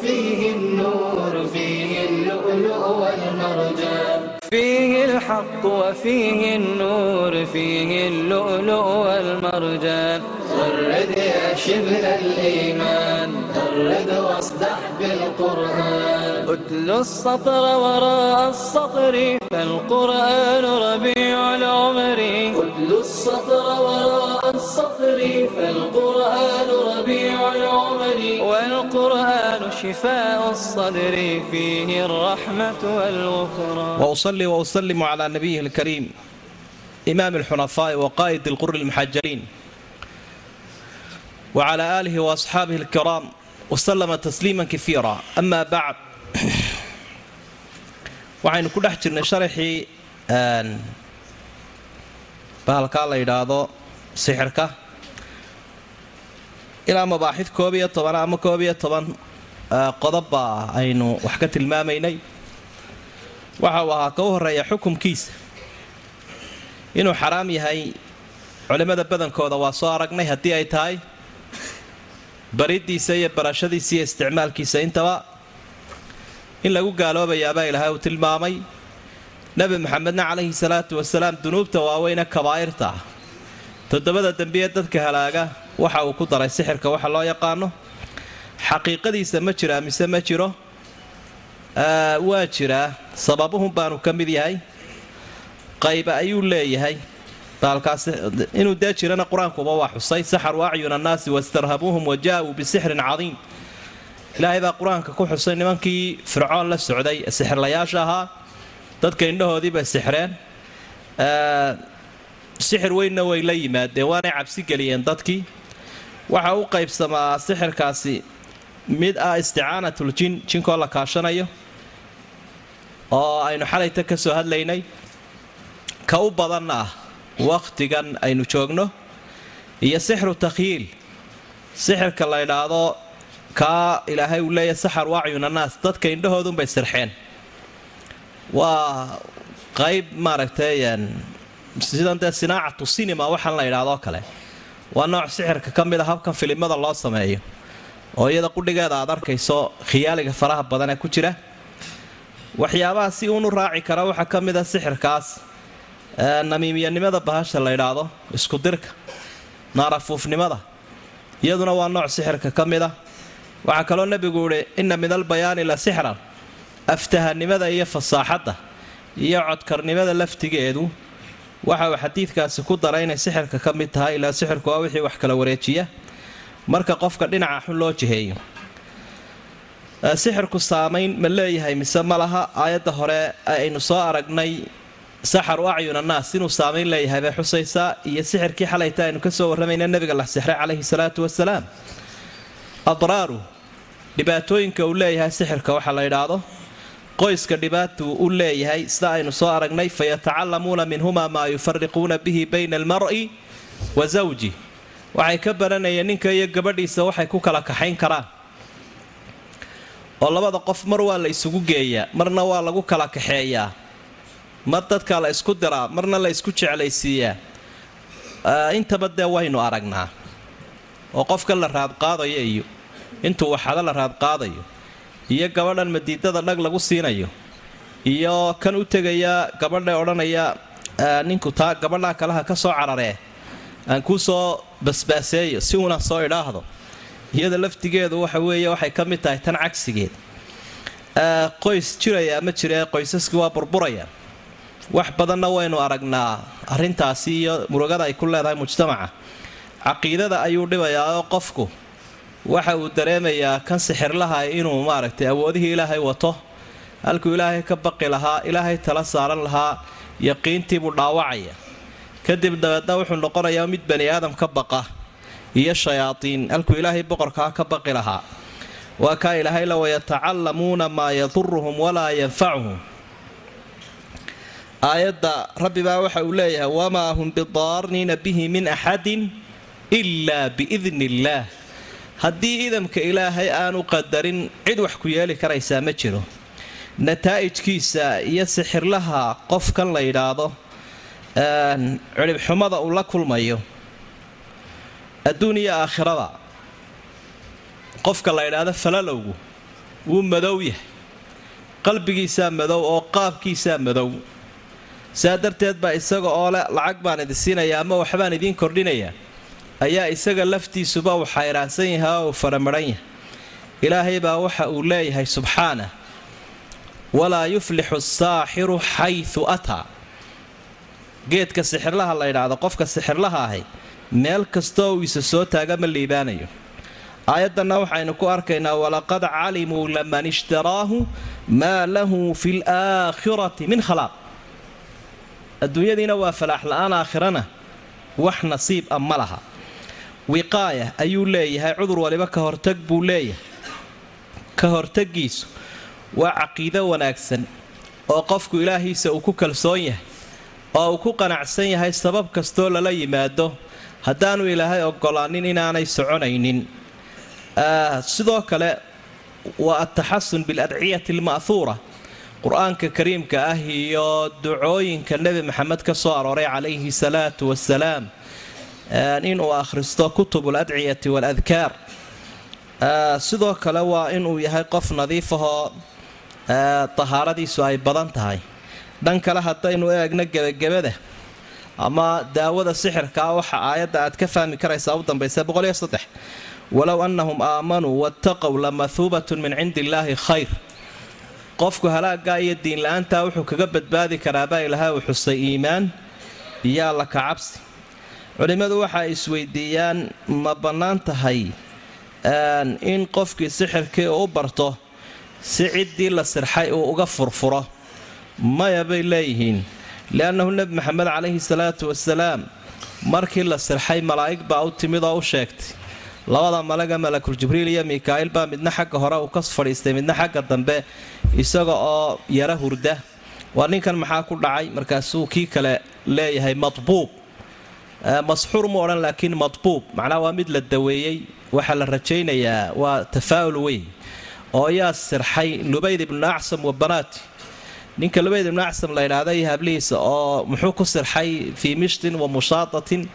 فيه النور فيه اللؤلؤ والمرجان فيه الحق وفيه النور فيه اللؤلؤ والمرجان غرد يا شبه الإيمان غرد واصدح بالقرآن اتل السطر وراء السطر فالقرآن ربيع العمر اتل السطر وراء السطر فالقرآن ربيع العمر والقرآن شفاء الصدر فيه الرحمة والغفران وأصلي وأسلم على نبيه الكريم إمام الحنفاء وقائد القر المحجلين وعلى آله وأصحابه الكرام وسلم تسليما كثيرا أما بعد waxaynu ku dhex jirnay sharaxii bahalkaa la yidhaahdo sixirka. Ilaa mabaaxid koob iyo toban ama koob iyo toban qodobba aynu wax ka tilmaamaynay. Waxa uu ahaa ka u horreeya xukumkiisa inuu xaraam yahay culimmada badankooda waa soo aragnay haddii ay tahay. Bariddiisa iyo barashadiisa iyo isticmaalkiisa intaba in lagu gaaloobayaabaa ilaahay uu tilmaamay. Nebi maxamedna calayhi salaatu wasalaam dunuubta waaweyne kabaa'irta. Toddobada dembiye dadka halaaga waxa uu ku daray sixirka waxa loo yaqaano xaqiiqadiisa ma jiraa mise ma jiro? Waa jiraa. Sababuhun baanu ka mid yahay. Qayba ayuu leeyahay. Baalkaas inuu dee jirana qur'aankuba waa xusay saxaruu acyuna annaasi wastarhabuuhum wa jaa-uu bisixrin cadiim ilaahay baa qur'aanka ku xusay nimankii fircoon la socday sixirlayaasha ahaa dadka indhahoodii bay sixreen sixir weynna way la yimaadeen waanay cabsi geliyeen dadkii waxa u qaybsamaa sixirkaasi mid ah isticaanatul jin jinkoo la kaashanayo oo aynu xalayta ka soo hadlaynay. Ka u badanna ah wakhtigan aynu joogno. Iyo sixru takhyiil sixirka la ydhaahdo kaa ilaahay uu leeyahy saxar wacyuna naas. Dadka indhahoodunbay sirxeen. Waa qayb maaragtay sidan sinaacatu sinima waxaan la yidhahdoo kale. Waa nooc sixirka ka mid a habkan filimada loo sameeyo. Oo iyada qudhigeeda aad arkayso khiyaaliga faraha badan ee ku jira. Waxyaabaha si uunu raaci kara waxaa ka mid a sixirkaas namiimiyanimada bahasha la ydhaahdo iskudirka naarafuufnimada. Iyaduna waa nooc sixirka ka mid a waxaa kaloo nebigu ihi inna min albayaani la sixran aftahanimada iyo fasaaxadda iyo codkarnimada laftigeedu. Waxa uu xadiidkaasi ku daray inay sixirka ka mid tahay ilaa sixirku waa wixii wax kala wareejiya. Marka qofka dhinaca xun loo jiheeyo sixirku saamayn ma leeyahay mise ma laha? Aayadda hore aynu soo aragnay saxaru acyun annaas inuu saamayn leeyahay bay xusaysaa iyo sixirkii xalayta aynu ka soo warramayna nebiga la sixray calayhi salaatu wasalaam adraaru dhibaatooyinka uu leeyahay sixirka waxa la yidhaahdo. Qoyska dhibaatuu u leeyahay sida aynu soo aragnay fayatacallamuuna minhumaa maa yufariquuna bihi bayna almar'i wa zawji. Waxay ka baranayeen ninka iyo gabadhiisa waxay ku kala kaxayn karaan. Oo labada qof mar waa la isugu geeyaa marna waa lagu kala kaxeeyaa. Mar dadka la isku diraa marna la isku jeclaysiiyaa. Intaba dee waynu aragnaa. Oo qofka la raadqaadayo iyo intuu waxada la raadqaadayo iyo gabadhan madiidada dhag lagu siinayo iyo kan u tegaya gabadha odhanaya ninku taa gabadhaa kalaha ka soo cararee aan kuu soo basbaaseeyo si uuna soo idhaahdo. Iyada laftigeedu waxa weeye waxay ka mid tahay tan cagsigeed. Qoys jiraya ma jiree qoysaskii waa burburaya. Wax badanna waynu aragnaa arrintaasi iyo murugada ay ku leedahay mujtamaca. Caqiidada ayuu dhibayaa oo qofku waxa uu dareemayaa kan sixirlaha inuu maaragtay awoodihii ilaahay wato. Halkuu ilaahay ka baqi lahaa ilaahay tala saaran lahaa yaqiintiibuu dhaawacaya. Kadib dabeedna wuxuu noqonayaa mid bani aadam ka baqa iyo shayaadiin. Halkuu ilaahay boqorkaa ka baqi lahaa. Waa kaa ilaahay la wayatacallamuuna maa yaduruhum walaa yanfacuhum aayadda rabbi baa waxa uu leeyahay wamaa hum bidaarniina bihi min axadin ilaa biidni illaah haddii idamka ilaahay aanu qadarin cid wax ku yeeli karaysaa ma jiro. Nataa'ijkiisa iyo sixirlaha qofkan la yidhaahdo cidhibxumada uu la kulmayo. Adduun iyo aakhirada. Qofka la yidhaahdo falalowgu wuu madow yahay. Qalbigiisaa madow oo qaabkiisaa madow. Saa darteed baa isaga oo le lacag baan idin siinaya ama waxbaan idiin kordhinayaa ayaa isaga laftiisuba uu xayraansan yahay oo uu faramaran yahay. Ilaahay baa waxa uu leeyahay subxaanah walaa yuflixu asaaxiru xayu ataa. Geedka sixirlaha la yidhaahdo qofka sixirlaha ahi meel kastoo uu isa soo taaga ma liibaanayo. Aayaddanna waxaynu ku arkaynaa walaqad calimuu laman ishtaraahu maa lahu fi laakhirati min khalaaq. Adduunyadiina waa falaax la'aan aakhirana wax nasiib a ma laha wiqaaya ayuu leeyahay cudur waliba ka hortag buu leeyahay. Ka hortagiisu waa caqiido wanaagsan oo qofku ilaahiisa uu ku kalsoon yahay oo uu ku qanacsan yahay sabab kastoo lala yimaado. Haddaanu ilaahay ogolaanin inaanay soconaynin. Sidoo kale waa ataxasun biladciyati alma'huura qur'aanka kariimka ah iyo ducooyinka nebi maxamed ka soo arooray calayhi salaatu wasalaam inuu akhristo kutubul adciyati waaladkaar sidoo kale waa inuu yahay qof nadiif ahoo tahaaradiisu ay badan tahay. Dhan kale haddaynu eegno gebagabada ama daawada sixirkaa waxa aayadda aad ka fahmi karaysaa u dambaysa walow annahum aamanuu wattaqow lamahuubatun min cindi illaahi khayr. Qofku halaagaa iyo diinla-aantaa wuxuu kaga badbaadi karaabaa ilaha uu xusay iimaan iyo alla kacabsi culimmadu waxa ay isweydiiyaan ma bannaan tahay in qofkii sixirkii uu u barto si ciddii la sirxay uu uga furfuro. Maya bay leeyihiin liannahu nebi maxamed calayhi salaatu wasalaam markii la sirxay malaa'ig baa u timid oo u sheegtay. Labada malaga malakul jibriil iyo mikaa'il baa midna xagga hore uu ka fadhiistay midna xagga dambe isaga oo yara hurda. Waa ninkan maxaa ku dhacay? Markaasuu kii kale leeyahay madbuub masxuur mu odhan laakiin madbuub. Macnaha waa mid la daweeyey waxaa la rajaynayaa waa tafaa'ul weyn. Oo yaa sirxay lubayd ibnu acsam wa banaati. Ninka lubayd ibnu acsam la ydhaahda iyo hablihiisa oo muxuu ku sirxay fii mishtin wa mushaatatin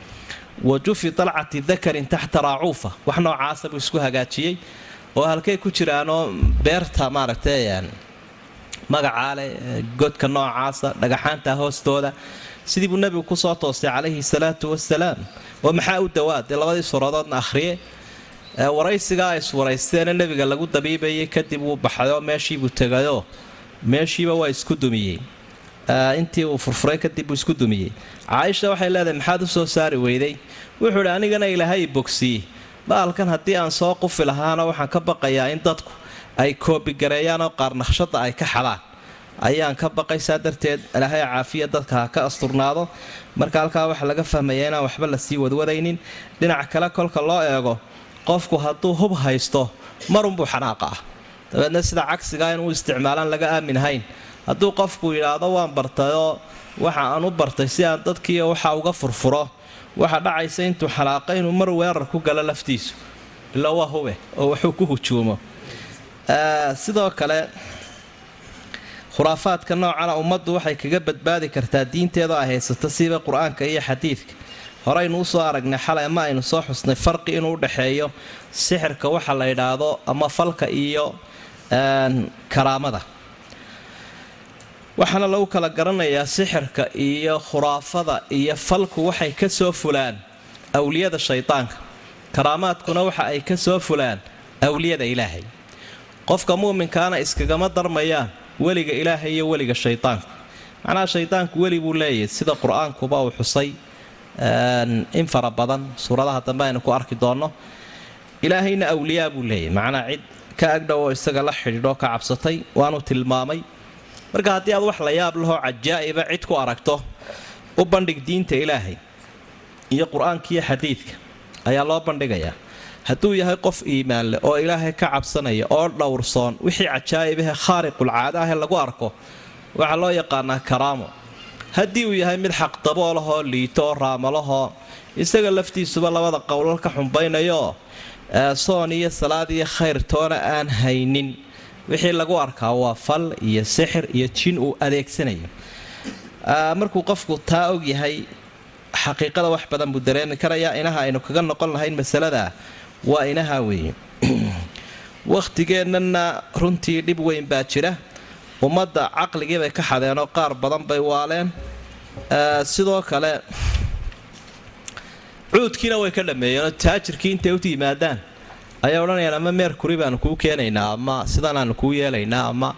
wa jufi dalcati dakarin taxta raacuufa. Wax noocaasa buu isku hagaajiyey oo halkay ku jiraanoo beerta maaragtay magacaa leh godka noocaasa dhagaxaanta hoostooda sidii buu nebigu ku soo toostay calayhi salaatu wasalaam. Oo maxaa u dawaad? Dee labadii suuradoodna akhriye waraysigaa ay iswaraysteena nebiga lagu dabiibayay kadib wuu baxayoo meeshiibuu tegayoo meeshiiba waa isku dumiyey. Intii uu furfuray kadib uu isku dumiyey. Caaisha waxay leedahay maxaad u soo saari weyday? Wuxuu idhi anigana ilaahay bogsiye baalkan haddii aan soo qufi lahaana waxaan ka baqayaa in dadku ay koobigareeyaanoo qaar naqshada ay ka xadaan ayaan ka baqaysaa darteed ilaahay caafiya dadka ha ka asturnaado. Marka halkaa waxaa laga fahmayaa inaan waxba la sii wadwadaynin dhinac kale kolka loo eego qofku hadduu hub haysto marunbuu xanaaqa ah. Dabeedna sida cagsigaa inuu isticmaalaan laga aaminahayn hadduu qofku yidhaahdo waan bartayoo waxa aan u bartay si aan dadkiiyo waxa uga furfuro. Waxa dhacaysa intuu xalaaqa inuu mar weerar ku galo laftiisu. Ila waa hube oo wuxuu ku hujuumo. Sidoo kale khuraafaadka noocana ummaddu waxay kaga badbaadi kartaa diinteeda ay haysato siba qur'aanka iyo xadiidka. Horeynu u soo aragnay xalay ama aynu soo xusnay farqi inuu udhaxeeyo sixirka waxa la yidhaahdo ama falka iyo karaamada. Waxaana lagu kala garanayaa sixirka iyo khuraafada iyo falku waxay ka soo fulaan awliyada shaydaanka karaamaadkuna waxa ay ka soo fulaan awliyada ilaahay. Qofka muuminkaana iskagama darmayaan weliga ilaahay iyo weliga shaydaanku macnaha shaydaanku weli buu leeyahay sida qur'aankuba uu xusay in fara badan. Suuradaha dambe aynu ku arki doonno. Ilaahayna awliyaa buu leeyahay. Macnaa cid ka agdhow oo isaga la xidhiidhoo ka cabsatay waanu tilmaamay. Marka haddii aad wax la yaab lahoo cajaa'iba cid ku aragto u bandhig diinta ilaahay iyo qur'aanka iyo xadiidka ayaa loo bandhigayaa hadduu yahay qof iimaan leh oo ilaahay ka cabsanaya oo dhowrsoon wixii cajaa'ibahe khaariqulcaada ahe lagu arko waxaa loo yaqaanaa karaamo. Haddii uu yahay mid xaqdaboolahoo liito oo raamalahoo isaga laftiisuba labada qowlal ka xumbaynayooo soon iyo salaad iyo khayr toona aan haynin wixii lagu arkaa waa fal iyo sixir iyo jin uu adeegsanayo. Markuu qofku taa og yahay xaqiiqada wax badan buu dareemi karayaa inaha aynu kaga noqon lahayn masaladaa waa inaha weeye. Wakhtigeennana runtii dhib weyn baa jira. Ummadda caqligii bay ka xadeenoo qaar badan bay waaleen. Sidoo kale cuudkiina way ka dhammeeyeenoo taajirkii intay u yimaadaan ayay odhanayaan ama meerkuri baanu kuu keenaynaa ama sidanaanu kuu yeelaynaa ama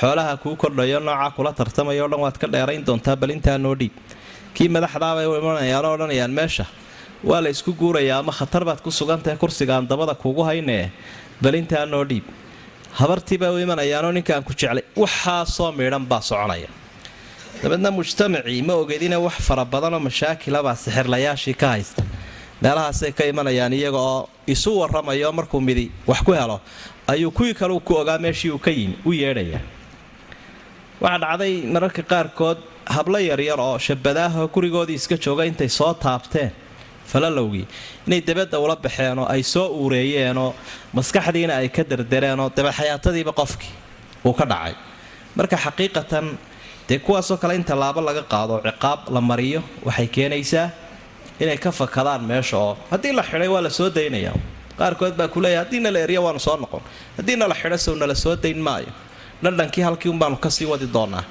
xoolaha kuu kordhayo noocaa kula tartamayo o dhan waad ka dheerayn doontaa bal intaa noo dhiib kii madaxdaabay u imanayaan oo odhanayaan meesha waa la isku guurayaa ama khatar baad ku sugantahay kursigaan dabada kuugu haynee bal intaa noo dhiib. Habartiibay u imanayaanoo ninkaan ku jeclay. Waxaasoo miidhan baa soconaya. Dabeedna mujtamacii ma ogedine wax fara badanoo mashaakilabaa sixirlayaashii ka haysta. Meelahaasay ka imanayaan iyaga oo isu warramayo markuu midi wax ku helo ayuu kuwii kale ku ogaa meeshii uu ka yimi u yeedhaya. Waxaa dhacday mararka qaarkood hablo yaryar oo shabadaahoo gurigoodii iska jooga intay soo taabteen falalowgii inay dabadda ula baxeenoo ay soo uureeyeenoo maskaxdiina ay ka derdereenoo dabeexayaatadiiba qofkii uu ka dhacay. Marka xaqiiqatan dee kuwaasoo kale in tallaabo laga qaado ciqaab la mariyo waxay keenaysaa inay ka fakadaan meesha oo haddii la xidhay waa la soo daynaya. Qaarkood baa kuleeya haddii nala erya waanu soo noqon. Haddii nala xidho nala soo dayn maayo. Dhandhankii halkii unbaanu ka sii wadi doonaa.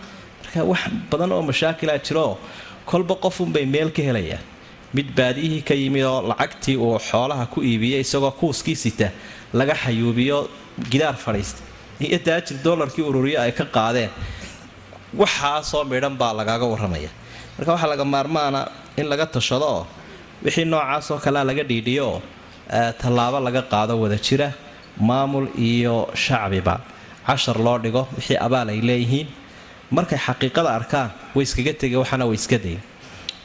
Marka wax badan oo mashaakilaa jirooo kolba qofunbay meel ka helayaan mid baadiyihii ka yimid oo lacagtii uu xoolaha ku iibiyey isagoo kuuskii sita laga xayuubiyo gidaar fadhiista iyo daajir dolarkii ururiyo ay ka qaadeen. Waxaasoo midhan baa lagaaga warramaya. Marka waxaa laga maarmaana in laga tashado oo wixii noocaasoo kalea laga dhiidhiyooo tallaabo laga qaado wada jira maamul iyo shacbiba. Cashar loo dhigo wixii abaal ay leeyihiin. Markay xaqiiqada arkaan way iskaga tegeen waxaana way iska dayn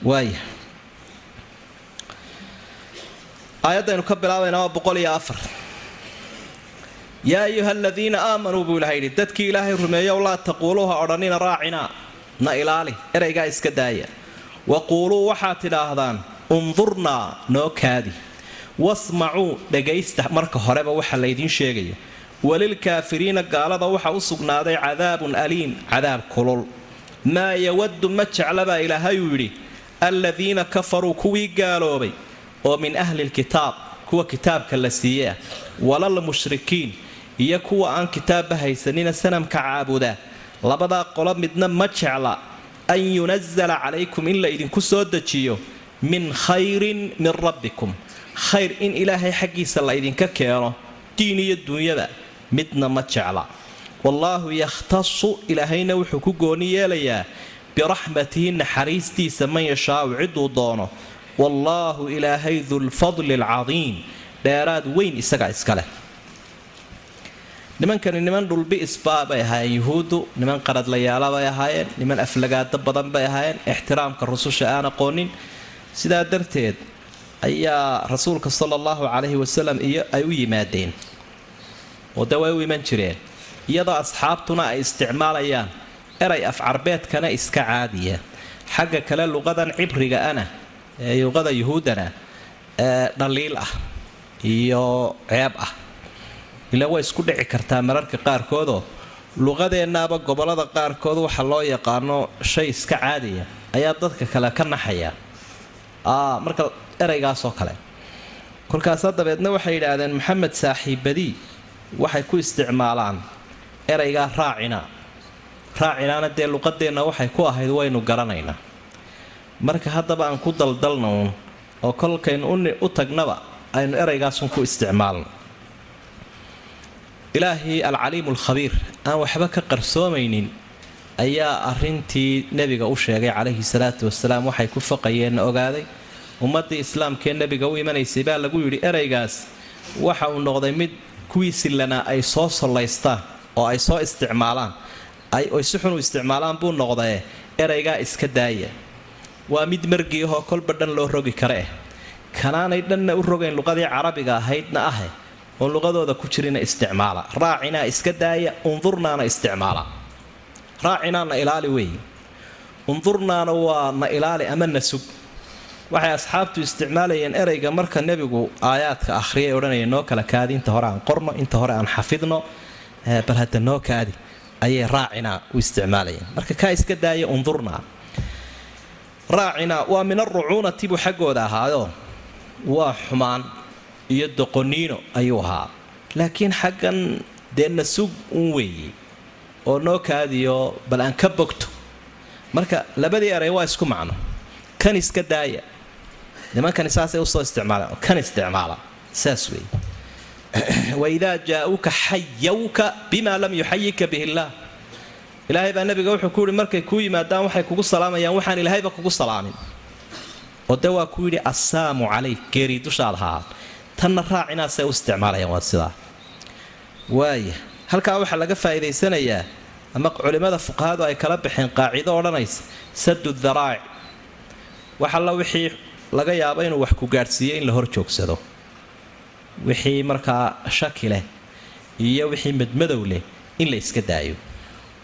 waaya aayadaynu ka bilaabayna waa boqol iyo afar yaa ayuha aladiina aamanuu buu ilaha yidhi dadkii ilaahay rumeeyow laa taquuluuha odhanina raacinaa na ilaali eraygaa iska daaya wa quuluu waxaad tidhaahdaan undurnaa noo kaadi wasmacuu dhagaysta marka horeba waxa laydiin sheegayo walilkaafiriina gaalada waxa u sugnaaday cadaabun aliim cadaab kulul maa yawaddu ma jeclabaa ilaahayuu yidhi aladiina kafaruu kuwii gaaloobay oo min ahlilkitaab kuwa kitaabka la siiye ah walal mushrikiin iyo kuwa aan kitaabba haysanina sanamka caabuda. Labadaa qolo midna ma jecla an yunazala calaykum in la idinku soo dejiyo min khayrin min rabbikum. Khayr in ilaahay xaggiisa la idinka keeno diin iyo duunyada midna ma jecla. Wallaahu yakhtasu ilaahayna wuxuu ku gooni yeelayaa biraxmatihi naxariistiisa man yashaau ciduu doono wallaahu ilaahay dulfadli alcadiim dheeraad weyn isagaa iskaleh nimankani niman dhulbi'isbaa bay ahaayeen yuhuuddu. Niman qaradlayaala bay ahaayeen. Niman aflagaado badan bay ahaayeen. Ixtiraamka rususha aan aqoonin sidaa darteed ayaa rasuulka sala allahu calayhi wasalam iyo ay u yimaadeen. Oo way u iman jireen. Iyadoo asxaabtuna ay isticmaalayaan eray afcarbeedkana iska caadiya xagga kale luqadan cibriga ana luqada yuhuuddana ee dhaliil ah iyo ceeb ah. Ilaa way isku dhici kartaa mararka qaarkoodoo. Luqadeennaaba gobollada qaarkood waxa loo yaqaano shay iska caadiya ayaa dadka kale ka naxaya. Marka eraygaasoo kale. Kolkaasa dabeedna waxay yidhaahdeen maxamed saaxiibadii waxay ku isticmaalaan eraygaa raacina. Raacinaana dee luqadeenna waxay ku ahayd waynu garanaynaa marka haddaba aan ku daldalna oo kolkaynu u tagnaba aynu eraygaasun ku isticmaalno. Ilaahii alcaliimu alkhabiir aan waxba ka qarsoomaynin ayaa arintii nebiga u sheegay calayhi salaatu wasalaam waxay ku faqayeenna ogaaday ummaddii islaamkee nebiga u imanaysay baa lagu yidhi eraygaas waxa uu noqday mid kuwii sillanaa ay soo sollaystaan oo ay soo isticmaalaan ay si xun u isticmaalaan buu noqdae eraygaa iska daaya waa mid margii ahoo kolba dhan loo rogi kare. Eh kanaanay dhanna u rogayn luqadii carabiga ahaydna ahe oon luqadooda ku jirina isticmaala. Raacinaa iska daaya undurnaana isticmaala. Raacinaa na ilaali weeye undurnaana waa na ilaali ama na sug. Waxay asxaabtu isticmaalayeen ereyga marka nebigu aayaadka akhriyay odhanaya noo kala kaadi inta hore aan qorno inta hore aan xafidno bal hadda noo kaadi ayay raacinaa u isticmaalayeen. Marka kaa iska daaya undurnaa raacinaa waa min arucuunati buu xaggooda ahaayo waa xumaan iyo doqoniino ayuu ahaa. Laakiin xaggan dee na sug un weeye oo noo kaadiyo bal aan ka bogto. Marka labadii eray waa isku macno. Kan iska daaya. Nimankani saasay u soo isticmaalaan kan isticmaala saas weeye waidaa jaa-uuka xayawka bima lam yuxayika bihi illaah ilaahay baa nabiga wuxuu ku yihi markay kuu yimaadaan waxay kugu salaamayaan waxaan ilaahayba kugu salaamin. Oo de waa ku yidhi assaamu calayk geerii dushaad ahaa tanna raacinaasay u isticmaalayaan waa sidaa. Waaya halkaa waxaa laga faa'iidaysanayaa ama culimmada fuqahadu ay kala baxeen qaacido odhanaysa sadu daraa'ic wax alla wixii laga yaabo inuu wax ku gaadhsiiyo in la hor joogsado. Wixii markaa shaki leh iyo wixii madmadow leh in la iska daayo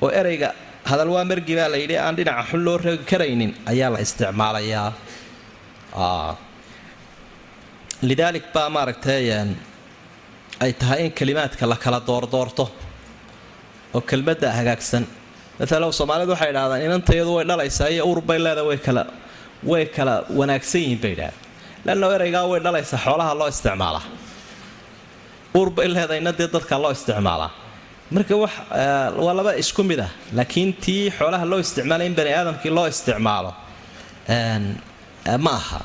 oo ereyga hadal waa margi baa la yidhi aan dhinaca xun loo rogi karaynin ayaa la isticmaalayaa lidaalik baa maaragtay ay tahay in kalimaadka la kala doordoorto oo kelmadda hagaagsan. Maala soomaalidu waxay idhahdaan inantayadu way dhalaysaa iyo urbay leedahay way kala way kala wanaagsan yihiin bay idhahdeen leanna ereygaa way dhalaysaa xoolaha loo isticmaalaa urbay leedahayna dee dadka loo isticmaalaa marka wax waa laba isku mid ah. Laakiin tii xoolaha loo isticmaalay in bani aadamkii loo isticmaalo ma aha.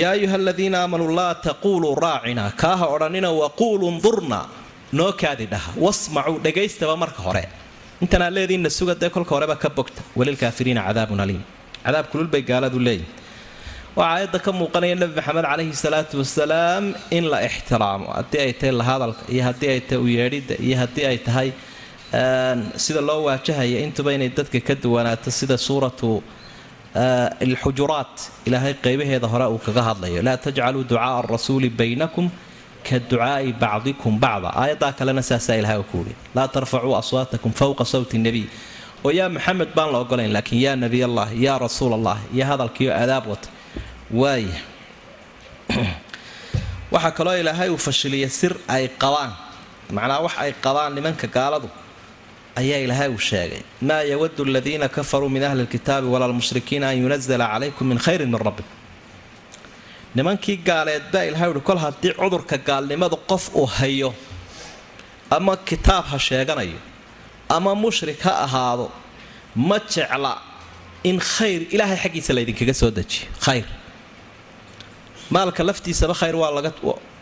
Yaa ayuha aladiina aamanuu laa taquuluu raacina. Kaaha odhanina waquulu ndurna. Noo kaadi dhaha. Wasmacuu dhagaystaba marka hore. Intanaa leediinna suga dee kolka horeba ka bogta. Walilkaafiriina cadaabun aliim. Cadaab kululbay gaaladu leeyihiin waxaa aayadda ka muuqanaya nebi maxamed calayhi salaatu wasalaam in la ixtiraamo. Haddii ay tahay lahadalka iyo haddii ay tahay uyeedhidda iyo haddii ay tahay sida loo waajahaya intuba inay dadka ka duwanaato sida suuratu alxujuraat. Ilaahay qeybaheeda hore uu kaga hadlayo laa tajcaluu ducaaa arasuuli baynakum ka ducaai bacdikum bacda. Aayaddaa kalena saasaa ilahay ku uhi laa tarfacuu aswaatakum fowqa sawti nebiy oo yaa maxamed baan la ogolayn laakiin yaa nebiy allah yaa rasuul allah iyo hadalkiio adaab wata waaya waxaa kaloo ilaahay uu fashiliya sir ay qabaan. Macnaa wax ay qabaan nimanka gaaladu ayaa ilaahay uu sheegay. Maa yawadu aladiina kafaruu min ahli lkitaabi walaa lmushrikiina an yunazala calaykum min khayrin min rabbikum nimankii gaaleed baa ilahay uhi kol haddii cudurka gaalnimadu qof uu hayo ama kitaab ha sheeganayo ama mushrik ha ahaado ma jecla in khayr ilaahay xaggiisa laydinkaga soo dejiyo. Khayr maalka laftiisaba khayr waa laga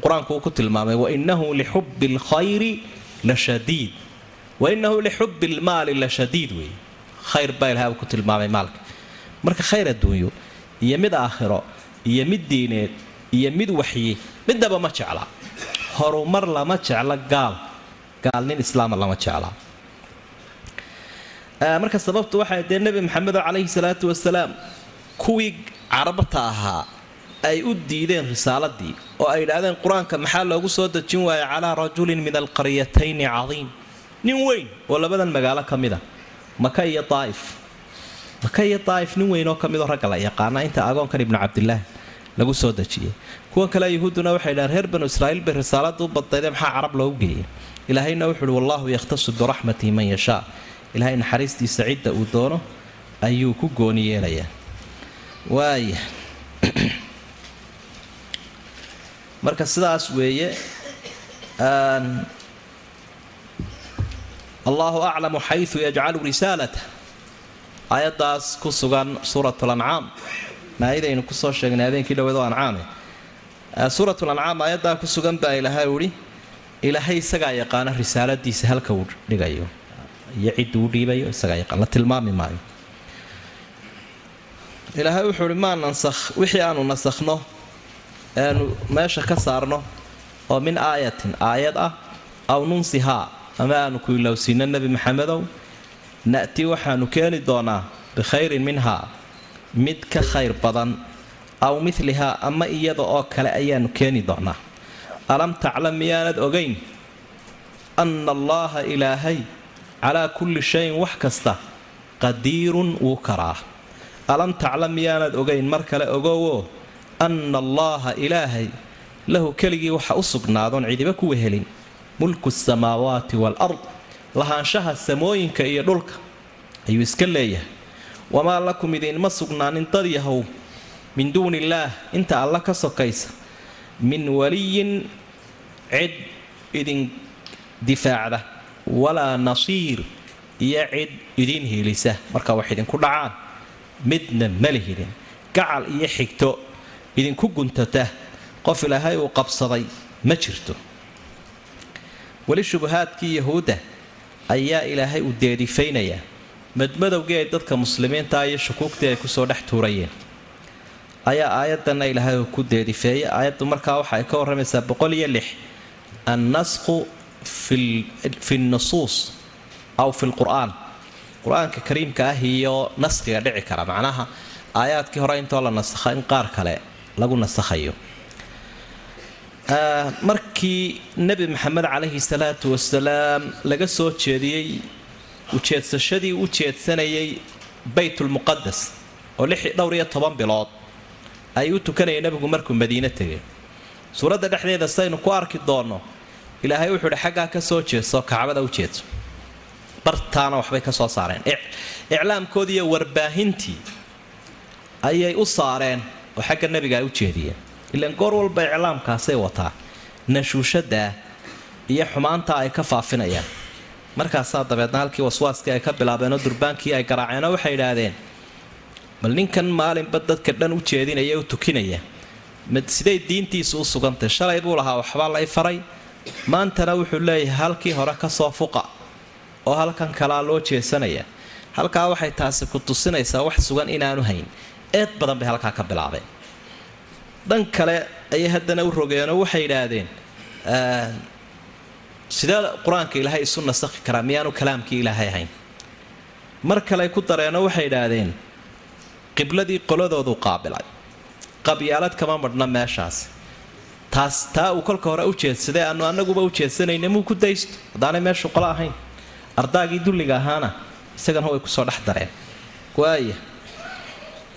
qur'aanku uu ku tilmaamay wainahu lixubbi alkhayri la shadiid. Wainahu lixubbi lmaali la shadiid weeye khayr baa ilahay ku tilmaamay maalka. Marka khayr adduunyo iyo mid aakhiro iyo mid diineed iyo mid waxyi midnaba ma jecla. Horumar lama jecla gaal. Gaalnin islaama lama jecla. Marka sababtu waxay dee nebi maxamedo calayhi salaatu wasalaam kuwii carabta ahaa ay u diideen risaaladii oo ay idhaahdeen qur'aanka maxaa loogu soo dejin waaya calaa rajulin min alqaryatayni cadiim. Nin weyn oo labadan magaalo ka mid a maka iyo daa'if. Maka iyo daa'if nin weyn oo ka midoo ragga la yaqaana inta agoonkan ibnu cabdilaah lagu soo dejiyey. Kuwan kale yuhuudduna waxay dhahaan reer banu israa'iil bay risaalada u badnaydee maxaa carab loogu geeyay ilaahayna wuxu uhi wallahu yakhtasu biraxmatihi man yashaa. Ilaahay naxariistiisa cidda uu doono ayuu ku gooni yeelayaa. Waaya marka sidaas weeye allahu aclamu xayu yajcalu risaalata. Aayaddaas ku sugan suurat lancaam maayadaynu ku soo sheegnay habeenkii dhaweedo ancaame suurat lancaam aayaddaa ku sugan baa ilaahay uhi ilaahay isagaa yaqaana risaaladiisa halka uu dhigayo. Iyo ciddu u dhiibayo isagaa yaqaan la tilmaami maayo. Ilaahay wuxuu uhi maa nansakh wixii aanu nasakhno eanu meesha ka saarno oo min aayatin aayad ah aw nunsihaa ama aanu ku ilowsiino nebi maxamedow na'ti waxaanu keeni doonaa bikhayrin minhaa mid ka khayr badan aw milihaa ama iyada oo kale ayaanu keeni doonaa. Alam taclam miyaanad ogayn anna allaaha ilaahay calaa kulli shayin wax kasta qadiirun wuu karaa. Alam taclam miyaanad ogayn mar kale ogowo anna allaaha ilaahay lahu keligii waxa u sugnaadoon cidiba kuwa helin mulku samaawaati waalard lahaanshaha samooyinka iyo dhulka ayuu iska leeyahay wamaa lakum idinma sugnaanin dad yahow min duuni illaah inta alla ka sokaysa min waliyin cid idin difaacda walaa nasiir iyo cid idiin hiilisa marka wax idinku dhacaan midna malihidin gacal iyo xigto idinku guntata qof ilaahay uu qabsaday ma jirto. Weli shubahaadkii yahuudda ayaa ilaahay u deedifaynayaa madmadowgii ay dadka muslimiinta iyo shukuugtii ay ku soo dhex tuurayeen. Ayaa aayaddanna ilaahay uu ku deedifeeyay aayaddu markaa waxa ay ka warramaysaa boqol iyo lix. Annasqu fi nusuus aw fi lqur'aan qur'aanka kariimka ah iyo naskhiga dhici kara macnaha aayaadkii hore intoo la nasakha in qaar kale lagu nasakhayo markii nebi maxamed calayhi salaatu wasalaam laga soo jeediyey ujeedsashadii u jeedsanayay baytulmuqadas oo dhowr iyo toban bilood ay u tukanayay nebigu markuu madiine tegay. Suuradda dhexdeeda saynu ku arki doonno ilaahay wuxuu ihi xaggaa ka soo jeedso kacbada u jeedso bartaana waxbay ka soo saareen. Iclaamkoodii iyo warbaahintii ayay u saareen oo xagga nebiga ay u jeediyeen. Ilaan goor walba iclaamkaasay wataa nashuushadaa iyo xumaantaa ay ka faafinayaan. Markaasaa dabeedna halkii waswaaskii ay ka bilaabeenoo durbaankii ay garaaceenoo waxay idhaahdeen bal ninkan maalinba dadka dhan u jeedinaya u tukinaya. Siday diintiisu u sugantay shalay buu lahaa waxbaa lay faray. Maantana wuxuu leeyahay halkii hore ka soo fuqa oo halkan kalaa loo jeesanaya. Halkaa waxay taasi ku tusinaysaa wax sugan inaanu hayn eed badan bay halkaa ka bilaabeen. Dhan kale ayay haddana u rogeenoo waxay idhaahdeen sidee qur'aanka ilaahay isu nasakhi karaa? Miyaanu kalaamkii ilaahay ahayn. Mar kale ku dareenoo waxay idhaahdeen qibladii qoladoodu qaabilay. Qabyaalad kama madhna meeshaas. Taas taa uu kolka hore u jeedsaday aanu anaguba u jeedsanayna muu ku daysto? Haddaanay meeshu qolo ahayn. Ardaagii dulliga ahaana isagana way ku soo dhex dareen. Waaya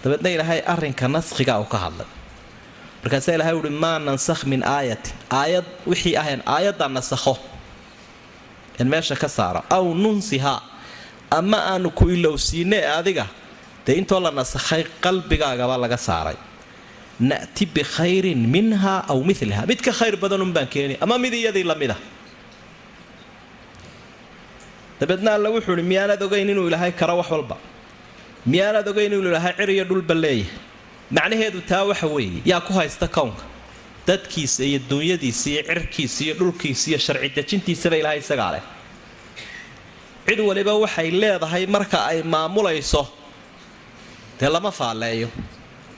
dabeedna ilaahay arrinka naskhiga uu ka hadlay. Markaasaa ilahay uhi maa nansakh min aayatin aayad wixii ahayn aayadda nasakho in meesha ka saaro aw nunsihaa ama aanu ku ilowsiine adiga dee intoo la nasakhay qalbigaagaba laga saaray. Na'ti bikhayrin minha aw miliha mid ka khayr badanun baan keeni ama mid iyadii la mid a dabeedna alla wuxuu ihi miyaanaad ogayn inuu ilaahay karo wax walba miyaanaad ogayn inuu ilaahay cir iyo dhulba leeyahay. Macnaheedu taa waxa weeye yaa ku haysta kownka dadkiisa iyo duunyadiisa iyo cirkiisa iyo dhulkiisa iyo sharci dejintiisaba ilaahay isagaa leh. Cid waliba waxay leedahay marka ay maamulayso dee lama faalleeyo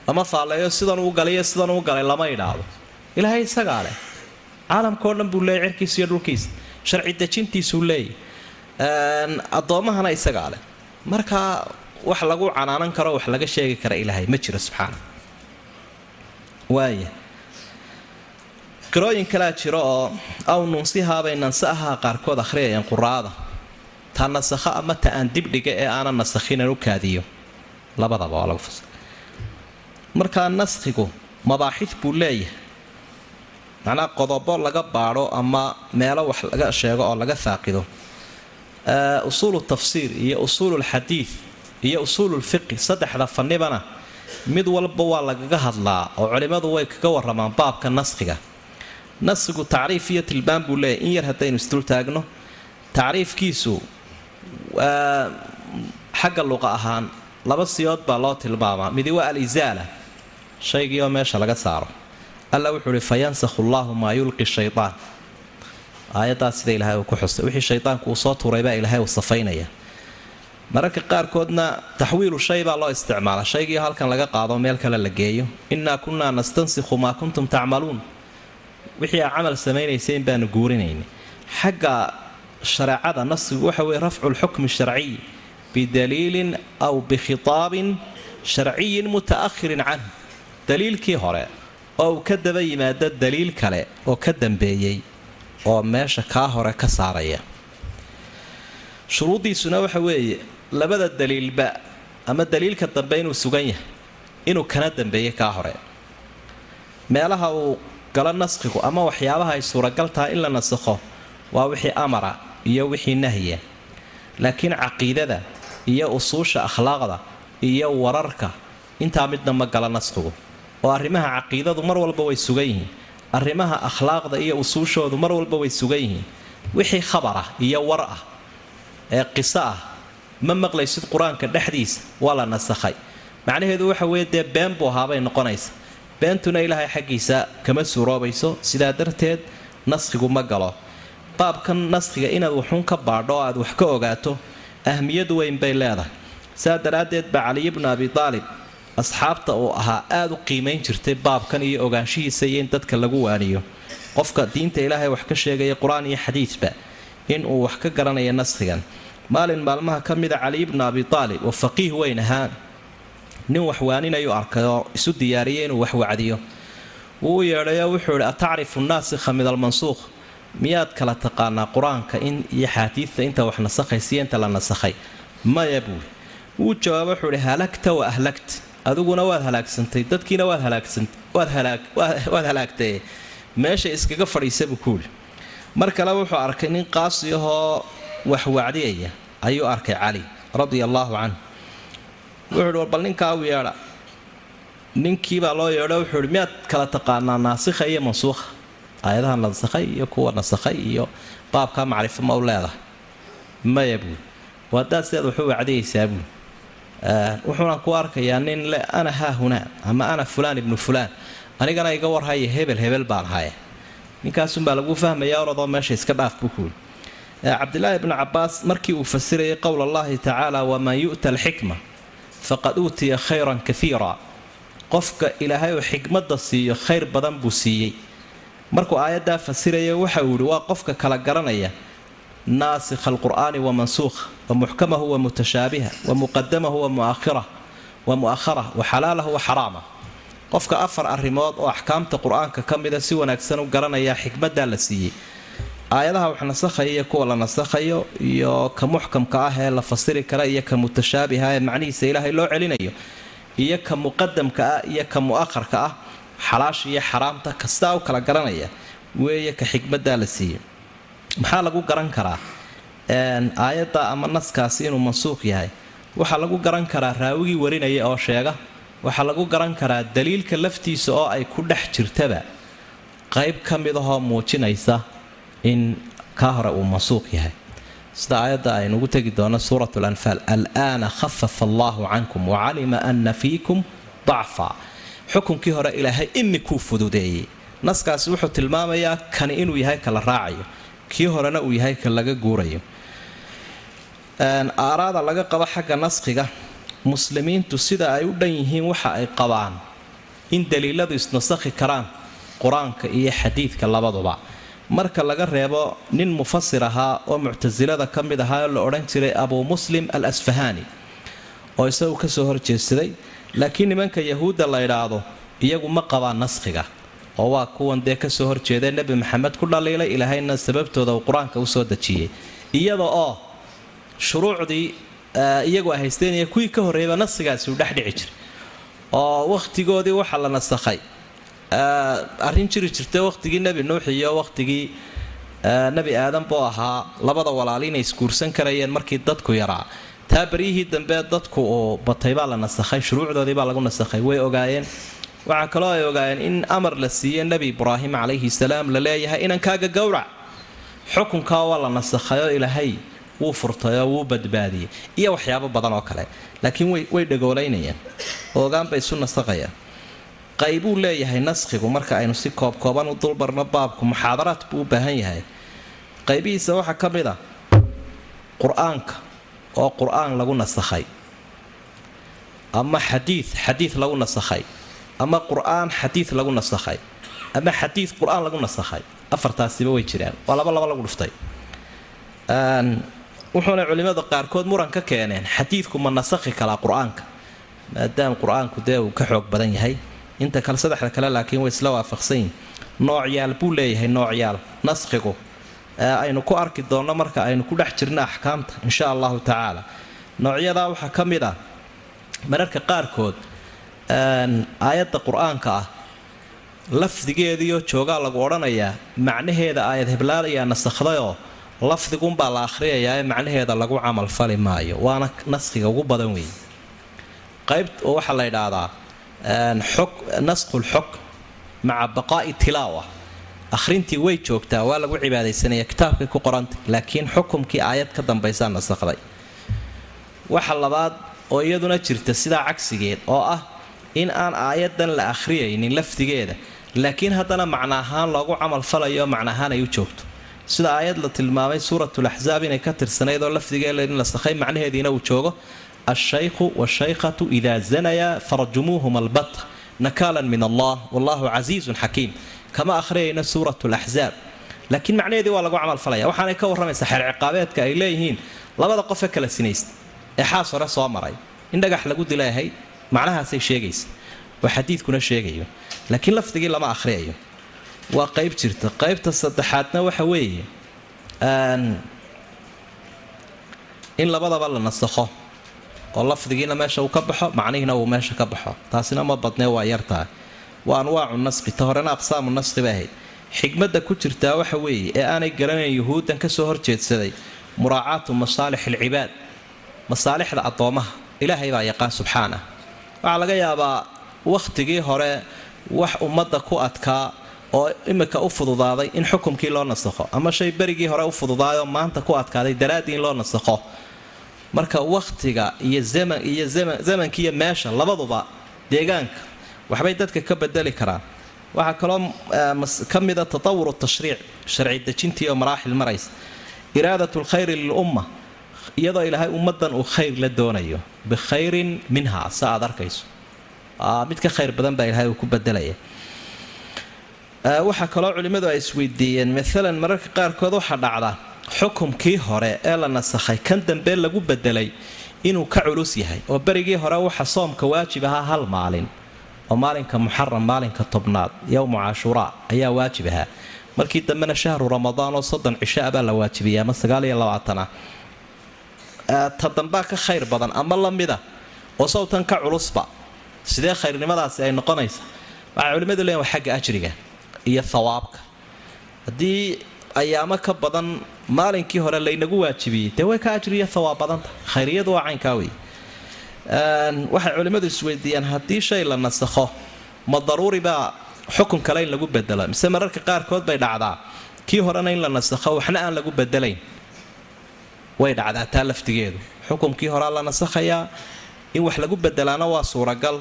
lama faalleeyo sidan uu galay iyo sidan uu galay lama idhaahdo ilaahay isagaa leh. Caalamkao dhan buu leeyay cirkiisa iyo dhulkiisa. Sharci dejintiisuu leeyay addoommahana isagaa leh. Marka wax lagu canaanan karo wax laga sheegi kara ilaahay ma jiro subxaana. Waaya qirooyin kalaa jiro oo aw nunsihaabay nanse ahaa qaarkood akhriyayeen quraada. Ta nasakho ama ta aan dibdhiga ee aanan nasakhinan u kaadiyo. Labadaba waa lagu fasira markaa naskhigu mabaaxid buu leeyahay. Macnaa qodobo laga baadho ama meelo wax laga sheego oo laga faaqido. Usuulu tafsiir iyo usuululxadiid iyo usuululfiqi saddexda fannibana mid walba waa lagaga hadlaa oo culimmadu way kaga waramaan baabka naskhiga naskhigu tacriif iyo tilmaam buu leeyahy in yar haddaynu isdultaagno tacriifkiisu xagga luqa ahaan laba siyood baa loo tilmaamaa. Midi waa alisaala shaygii meesha laga saaro. Alla wuxuu uhi fa yansakhu llaahu maa yulqi shaytaan. Aayaddaas sida ilaahay uu ku xusay wixii shaydaanku uu soo tuuray baa ilaahay uu safaynaya mararka qaarkoodna taxwiilu shay baa loo isticmaala shaygii halkan laga qaado meel kale la geeyo. Innaa kunnaa nastansikhu maa kuntum tacmaluun. Wixii aa camal samaynayseen baanu guurinaynay xagga shareecada nasigu waxa weye rafcu lxukmi sharciy bidaliilin aw bikhitaabin sharciyin muta'ahirin canhu daliilkii hore oo uu ka daba yimaado daliil kale oo ka dambeeyey oo meesha kaa hore ka saaraya. Shuruuddiisuna waxa weeye labada daliilba ama daliilka dambe inuu sugan yahay inuu kana dambeeyey kaa hore. Meelaha uu galo naskhigu ama waxyaabaha ay suuragal tahay in la nasakho waa wixii amara iyo wixii nahya. Laakiin caqiidada iyo usuusha akhlaaqda iyo wararka intaa midna ma gala naskhigu oo arrimaha caqiidadu mar walba way sugan yihiin. Arrimaha akhlaaqda iyo usuushoodu mar walba way sugan yihiin. Wixii khabar ah iyo war ah ee qiso ah ma maqlaysid qur'aanka dhexdiisa? Waa la nasakhay. Macnaheedu waxa weeye dee been buu ahaabay noqonaysa. Beentuna ilaahay xaggiisa kama suuroobayso sidaa darteed naskhigu ma galo. Baabkan naskhiga inaad waxuun ka baadho oo aad wax ka ogaato ahmiyadu weyn bay leedahay. Saa daraaddeed baa caliy bnu abi aalib asxaabta uu ahaa aada u qiimayn jirtay baabkan iyo ogaanshihiisa iyo in dadka lagu waaniyo. Qofka diinta ilaahay wax ka sheegaya qur'aan iyo xadiidba in uu wax ka garanaya naskhigan maalin maalmaha ka mida caliy bnu abi aalib oo faqiih weyn ahaa nin waxwaaninayu arkay oo isu diyaariyay inuu wax wacdiyo. Wuu yeedhayo wuxuu idhi atacrifu naasikha min almansuukh? Miyaad kala taqaanaa qur'aanka in iyo xaadiidta inta wax nasakhaysiyo inta la nasakhay? Maya buuri wuu jawaaba wuxuu idhi halagta wa ahlagt. Adiguna waad halaagsantay dadkiina waad halaagtay. Meesha iskaga fadhiisa buu kuuli mar kale wuxuu arkay nin qaasi ahoo wax wacdiyaya ayuu arkay cali radia allaahu canhu. Wuxuu ihi war bal ninkaa u yeedha. Ninkiibaa loo yeedho wuxuu ihi miyaad kala taqaanaa naasikha iyo mansuukha? Aayadaha nasakhay iyo kuwa nasakhay iyo baabkaa macrifo ma u leedahay? Maya buuri waadaad sidaad waxu wacdiyaysaa buuri wuxuuna ku arkayaa nin le ana haahunaa ama ana fulaan ibnu fulaan anigana iga warhaya hebel hebel baan haya ninkaasunbaa lagu fahmaya oradoo meesha iska dhaaf buu kuuli cabdilaahi ibnu cabaas markii uu fasirayay qowl allahi tacaala waman yu'ta alxikma faqad uutiya khayran kaiira qofka ilaahay oo xikmadda siiyo khayr badan buu siiyey. Markuu aayaddaa fasiraya waxa uu yihi waa qofka kala garanaya naasikha alqur'aani wa mansuukha wa muxkamahu wa mutashaabiha wa muqadamahu wa muakhirah wa mu'aharah wa xalaalahu wa xaraamah qofka afar arrimood oo axkaamta qur'aanka ka mida si wanaagsan u garanaya xikmaddaa la siiyey aayadaha wax nasakhaya iyo kuwa la nasakhayo iyo ka muxkamka ah ee la fasiri kara iyo ka mutashaabiha ee macnihiisa ilaahay loo celinayo iyo ka muqadamka ah iyo ka mu'akharka ah xalaasha iyo xaraamta kastaa u kala garanaya weeye ka xikmaddaa la siiyey. Maxaa lagu garan karaa? Aayadda ama naskaasi inuu mansuuq yahay. Waxaa lagu garan karaa raawigii warinaya oo sheega. Waxaa lagu garan karaa daliilka laftiisa oo ay ku dhex jirtaba. Qayb ka mid ahoo muujinaysa in kaa hore uu mansuuq yahay. Sida aayadda aynugu tegi doono suurat lanfaal alaana khafafa allaahu cankum wacalima ana fiikum dacfa. Xukunkii hore ilaahay imikuu fududeeyey. Naskaasi wuxuu tilmaamayaa kani inuu yahay ka la raacayo kii horena uu yahay ka laga guurayo. Aaraada laga qabo xagga naskhiga muslimiintu sida ay u dhan yihiin waxa ay qabaan in daliiladu isnasakhi karaan qur'aanka iyo xadiidka labaduba marka laga reebo nin mufasir ahaa oo muctasilada ka mid ahaa oo la odhan jiray abuu muslim al asfahaani oo isagu ka soo horjeedsaday laakiin nimanka yahuudda la idhaahdo iyagu ma qabaan naskhiga oo waa kuwan dee ka soo horjeeda nebi maxamed ku dhaliilay ilaahayna sababtooda uu qur'aanka u soo dejiyey. Iyada oo shuruucdii iyagu ay haysteen iyo kuwii ka horreeyaba naskhigaasi uu dhexdhici jiray oo wakhtigoodii waxa la nasakhay arrin jiri jirtay wakhtigii nebi nuux iyo wakhtigii nebi aadan buu ahaa labada walaali inay isguursan karayeen markii dadku yaraa. Taa baryihii dambe dadku uu batay baa la nasakhay shuruucdoodii baa lagu nasakhay way ogaayeen. Waxaa kaloo ay ogaayeen in amar la siiyey nebi ibraahim calayhi salaam la leeyahay inankaaga gowrac xukunkaa waa la nasakhayoo ilaahay wuu furtayoo wuu badbaadiyey iyo waxyaabo badan oo kale. Laakiin way dhagoolaynayaan oogaanbay isu nasaqayaan qaybuu leeyahay naskhigu marka aynu si koobkooban u dulbarno baabku muxaadaraad buu u baahan yahay. Qaybihiisa waxaa ka mid a qur'aanka oo qur'aan lagu nasakhay ama xadiid xadiid lagu nasakhay ama qur'aan xadiid lagu nasakhay ama xadiid qur'aan lagu nasakhay. Afartaasiba way jiraan waa laba laba lagu dhuftay. Wuxuuna culimmada qaarkood muran ka keeneen xadiidku ma nasakhi kalaa qur'aanka maadaama qur'aanku dee uu ka xoog badan yahay inta kale saddexda kale laakiin way isla waafaqsan yihiin noocyaal buu leeyahay noocyaal naskhigu aynu ku arki doonno marka aynu ku dhex jirno axkaamta insha allahu tacaala. Noocyadaa waxaa ka mid ah mararka qaarkood aayadda qur'aanka ah lafdigeediioo joogaa lagu odhanayaa macnaheeda aayad heblaalayaa nasakhdayoo lafdigunbaa la akhriyayaa ee macnaheeda lagu camalfali maayo. Waana naskhiga ugu badan weeye qayb waxaa la ydhaahdaa xog naskhulxog maca baqaa'i tilaawa akhrintii way joogtaa waa lagu cibaadaysanaya kitaabkay ku qoranta laakiin xukumkii aayad ka dambaysaa nasakhday waxa labaad oo iyaduna jirta sidaa cagsigeed oo ah in aan aayadan la akhriyaynin lafdigeeda laakiin haddana macna ahaan loogu camalfalayo macna ahaan ay u joogto. Sida aayad la tilmaamay suuratulaxsaab inay ka tirsanayd oo lafdigeeda in la sakhay macnaheediina uu joogo alshaykhu washaykhatu idaa zanayaa farjumuuhum albata nakaalan min allah wallahu casiizun xakiim kama akhriyayna suurat laxsaab laakiin macnaheedii waa lagu camalfalaya waxaanay ka warramaysaa xeer ciqaabeedka ay leeyihiin labada qofe kala sinaysta ee xaas hore soo maray in dhagax lagu dilayahay macnahaasay sheegaysa oo xadiidkuna sheegayo laakiin lafdigii lama akhriyayo waa qayb jirta qaybta saddexaadna waxa weeye in labadaba la nasakho oo lafdigiina meesha uu ka baxo macnihiina uu meesha ka baxo. Taasina ma badnee waa yartahay waa anwaacu naskhi ta horena aqsaamu naskhi bay ahayd. Xikmadda ku jirtaa waxa weeye ee aanay garanayn yuhuuddan ka soo horjeedsaday muraacaatu masaalix alcibaad masaalixda addoomaha. Ilaahay baa yaqaan subxaanah waxaa laga yaabaa wakhtigii hore wax ummadda ku adkaa oo imika u fududaaday in xukumkii loo nasakho ama shay berigii hore u fududaayoo maanta ku adkaaday daraaddii in loo nasakho marka wakhtiga iyo iyo zamankiiyo meesha labaduba deegaanka waxbay dadka ka bedeli karaan. Waxaa kaloo ka mida tatawuru tashriic sharci dejintii oo maraaxil maraysa. Iraadat lkhayri lilumma iyadoo ilaahay ummadan uu khayr la doonayo bikhayrin minha sa aad arkayso. Mid ka khayr badan baa ilahay uu ku bedelaya waxaa kaloo culimmadu ay isweydiiyeen maalan mararka qaarkood waxaa dhacda xukumkii hore ee la nasakhay kan dambe lagu bedelay inuu ka culus yahay oo berigii hore waxa soomka waajib ahaa hal maalin oo maalinka muxaram maalinka tobnaad yowmu cashuuraa ayaa waajib ahaa. Markii dambena shahru ramadaan oo soddon cisho abaa la waajibiyay ama sagaal iyo labaatana ta dambaa ka khayr badan ama la mida oo sawtan ka culusba sidee khayrnimadaasi ay noqonaysa waxay culimmadu leeyiin waa xagga ajriga iyo thawaabka. Haddii ayaamo ka badan maalinkii hore laynagu waajibiyey. Dee way ka ajriyo thawaab badanta. Khayriyadu waa caynkaa wey waxay culimmadu isweydiiyaan haddii shay la nasakho ma daruuri baa xukun kale in lagu bedelo mise mararka qaarkood bay dhacdaa kii horena in la nasakho waxna aan lagu bedelayn way dhacdaa taa laftigeedu. Xukumkii horaa la nasakhayaa in wax lagu bedelaana waa suuragal.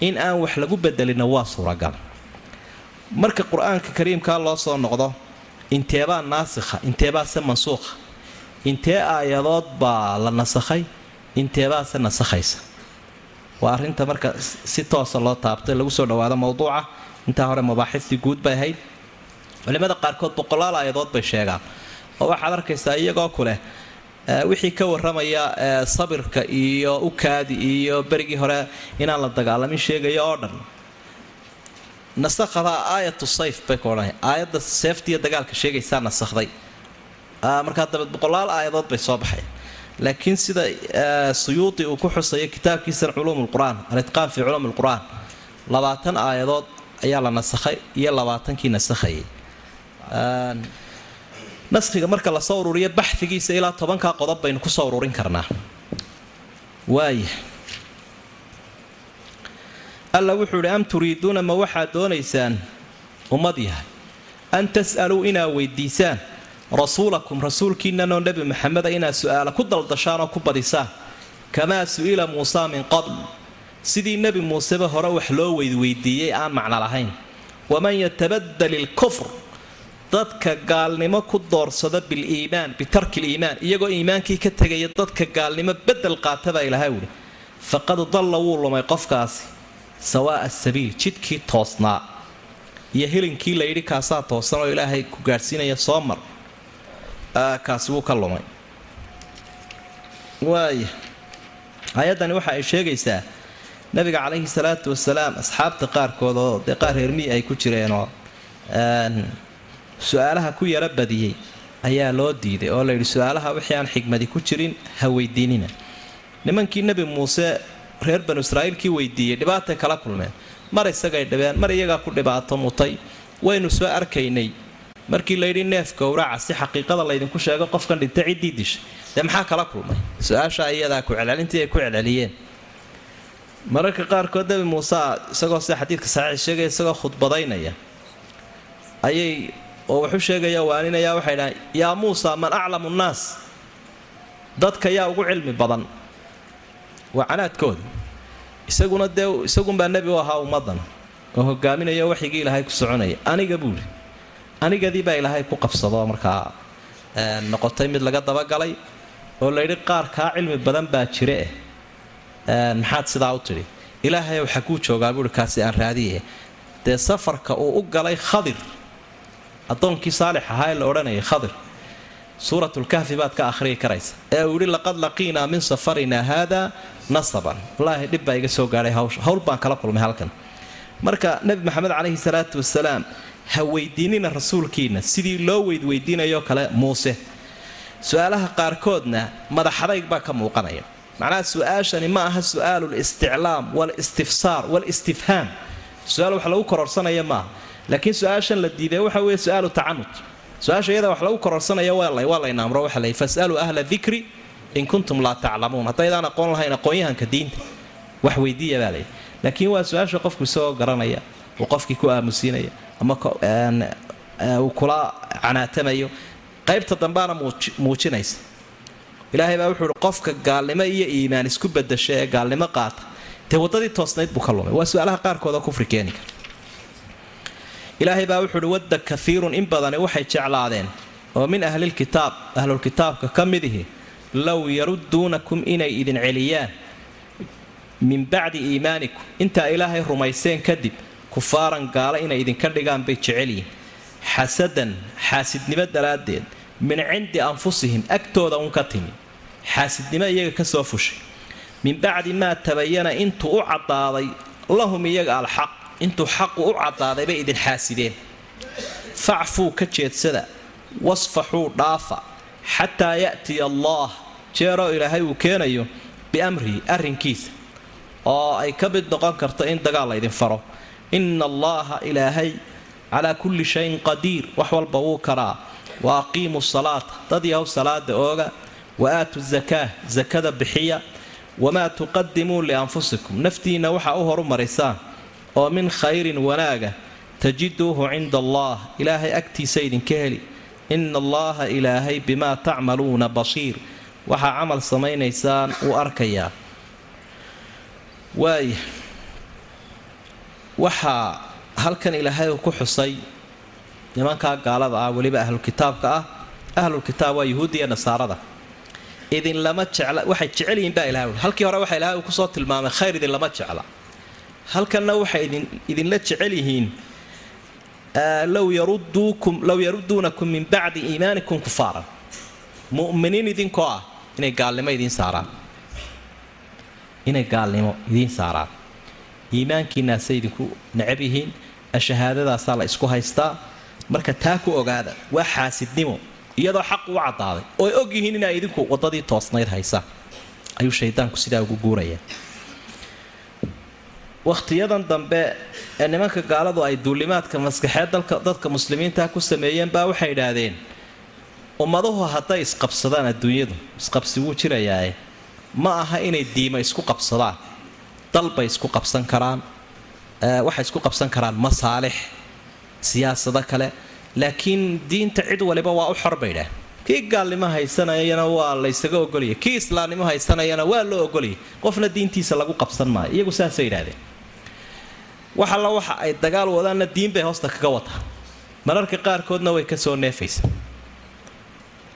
In aan wax lagu bedelina waa suuragal. Marka qur'aanka kariimkaa loo soo noqdo inteebaa naasikha inteebaase mansuukha? Intee aayadood baa la nasakhay? Inteebaase nasakhaysa? Waa arrinta marka si toosa loo taabtay lagu soo dhawaado mowduuca intaa hore mabaaxistii guud bay ahayd. Culimada qaarkood boqolaal aayadood bay sheegaan. Oo waxaad arkaysaa iyagoo kuleh wixii ka waramaya sabirka iyo ukaadi iyo berigii hore inaan la dagaalamin sheegaya oo dhan nasakhada aayatu sayf bay ka odhanaya aayadda seeftiiyo dagaalka sheegaysaa nasakhday markaa dabeed boqolaal aayadood bay soo baxay laakiin sida suyuudi uu ku xusaya kitaabkiisan culuum lqur-aan alitqaan fii culuum lqur-aan labaatan aayadood ayaa la nasakhay iyo labaatankii nasakhayay naskhiga marka la soo ururiyo baxigiisa ilaa tobankaa qodob baynu ku soo ururin karnaa. Waaya alla wuxuu idhi am turiiduuna ma waxaad doonaysaan? Ummad yahay. An tas'aluu inaad weydiisaan. Rasuulakum rasuulkiinanoo nebi maxameda inaad su'aala ku daldashaan oo ku badisaan. Kamaa su'ila muusaa min qabl. Sidii nebi muuseba hore wax loo weydweydiiyey aan macno lahayn. Waman yatabadal ilkufr dadka gaalnimo ku doorsada biliimaan bitarki liimaan iyagoo iimaankii ka tegaya dadka gaalnimo bedel qaata baa ilaha wuli faqad dalla wuu lumay qofkaasi sawaa'a sabiil jidkii toosnaa iyo hilinkii layidhi kaasaa toosan oo ilaahay ku gaadhsiinaya soo mar kaasi wuu ka lumay. Waaya ayaddani waxa ay sheegaysaa nabiga calayhi salaatu wasalaam asxaabta qaarkood oo dee qaar reermii ay ku jireenoo su'aalaha ku yara badiyey ayaa loo diiday oo layidhi su'aalaha wixii aan xigmadi ku jirin ha weydiinina. Nimankii nebi muuse reer banu israa'iilkii weydiiyey dhibaatay kala kulmeen. Mar isagay dhibeen mar iyagaa ku dhibaato mutay. Waynu soo arkaynay. Markii layidhi neef gowraca si xaqiiqada laydinku sheego qofkan dhintay ciddii dishay. Dee maxaa kala kulmay? Su'aasha iyadaa ku celcelintii ay ku celceliyeen mararka qaarkood nebi muuse isagoo sida xadiidka saxiix sheegaya isagoo khudbadaynaya ayay oo wuxuu sheegaya waaninaya waxay dhahaan yaa muusa man aclamu nnaas? Dadka yaa ugu cilmi badan waa canaadkooda isaguna dee isagunbaa nebi u ahaa ummaddan oo hogaaminaya waxyigii ilaahay ku soconaya aniga buuli anigadii baa ilaahay ku qabsado markaa noqotay mid laga dabagalay oo layidhi qaar kaa cilmi badan baa jire eh maxaad sidaa u tidhi. Ilaahay waxaa kuu joogaa buui kaasi aan raadiye dee safarka uu u galay khadir. Addoonkii saalix ahaa ee la odhanayay khadir. Suuratulkahfi baad ka akhriyi karaysa. Ee uu yidhi laqad laqiinaa min safarinaa haada nasaban. Wallaahi dhib baa iga soo gaadhay hawsha. Hawl baan kala kulmay halkan. Marka nebi maxamed calayhi salaatu wasalaam ha weydiinina rasuulkiina sidii loo weydweydiinayoo kale muuse. Su'aalaha qaarkoodna madaxadayg baa ka muuqanaya. Macnaha su'aashani ma aha su'aalu listiclaam walistifsaar walistifhaam su'aal wax lagu kororsanaya maaha laakiin su'aashan la diiday waxa weeye su'aalu tacanud su'aasha iyada wax lagu kororsanaya waa layna amro waxa la fasaluu ahla dikri in kuntum laa taclamuun haddaydaan aqoon lahayn aqoonyahanka diinta wax weydiiya baa layidhi laakiin waa su'aasha qofku isagoo garanaya uu qofkii ku aamusiinaya ama uu kula canaatamayo qaybta dambaana muujinaysa. Ilaahay baa wuxuu ihi qofka gaalnimo iyo iimaan isku badasha ee gaalnimo qaata. Dee waddadii toosnayd buu ka lumay. Waa su'aalaha qaarkooda kufri keeni kara. Ilaahay baa wuxuu uhi wadda kaiirun in badani waxay jeclaadeen oo min ahlilkitaab ahlulkitaabka ka mid ihi low yarudduunakum inay idin celiyaan min bacdi iimaanikum intaa ilaahay rumayseen kadib kufaaran gaalo inay idinka dhigaan bay jecelyihin xasadan xaasidnimo daraaddeed min cindi anfusihim agtooda un ka timi xaasidnimo iyaga ka soo fushay min bacdi maa tabayana intuu u caddaaday lahum iyaga alxaq intuu xaqu u caddaaday bay idin xaasideen facfuu ka jeedsada wasfaxuu dhaafa xataa ya'tiya allaah jeeroo ilaahay uu keenayo biamrihi arrinkiisa oo ay ka mid noqon karto in dagaal laydin faro. Ina allaaha ilaahay calaa kulli shayin qadiir wax walba wuu karaa. Wa aqiimu salaata dad yahow salaada ooga. Wa aatu zakaa sakada bixiya. Wamaa tuqadimuu lianfusikum naftiinna waxaa u horumarisaan oo min khayrin wanaaga tajiduuhu cinda allaah. Ilaahay agtiisa idinka heli. Ina allaaha ilaahay bimaa tacmaluuna basiir waxaa camal samaynaysaan uu arkayaa waaya waxaa halkan ilaahay ku xusay nimankaa gaalada ah weliba ahlulkitaabka ah ahlulkitaab waa yuhuudda iyo nasaarada. Idinlama jecla waxay jecel baa ilahay halkii hore waxa ilahay uu ku soo tilmaamay khayr idinlama jecla. Halkanna waxay idinla jecel yihiin low yaruduunakum min bacdi iimaanikum kufaaran. Muminiin idinkoo ah inay gaalnimo idiin saaraan inay gaalnimo idiin saaraan iimaankiinaasay idinku necab yihiin shahaadadaasaa la isku haystaa. Marka taa ku ogaada waa xaasidnimo iyadoo xaq u caddaaday oo ay og yihiin inay idinku waddadii toosnayd haysaan ayuu shaydaanku sidaa ugu guurayaa wakhtiyadan dambe ee nimanka gaaladu ay duulimaadka maskaxeed dadka muslimiinta ku sameeyeen baa waxay idhaahdeen ummaduhu hadday isqabsadaan adduunyadu isqabsi wuu jirayaae ma aha inay diima isku qabsadaan dalbay isku qabsan karaan waxay isku qabsan karaan masaalix siyaasado kale. Laakiin diinta cid waliba waa u xor bay kii gaalnimo haysanayana waa laysaga ogolaya kii islaamnimo haysanayana waa loo ogolaya qofna diintiisa lagu qabsan maayo iyagu saasay idhahdeen wax alla waxa ay dagaal wadaanna diin bay hoosta kaga wataa mararka qaarkoodna way ka soo neefaysa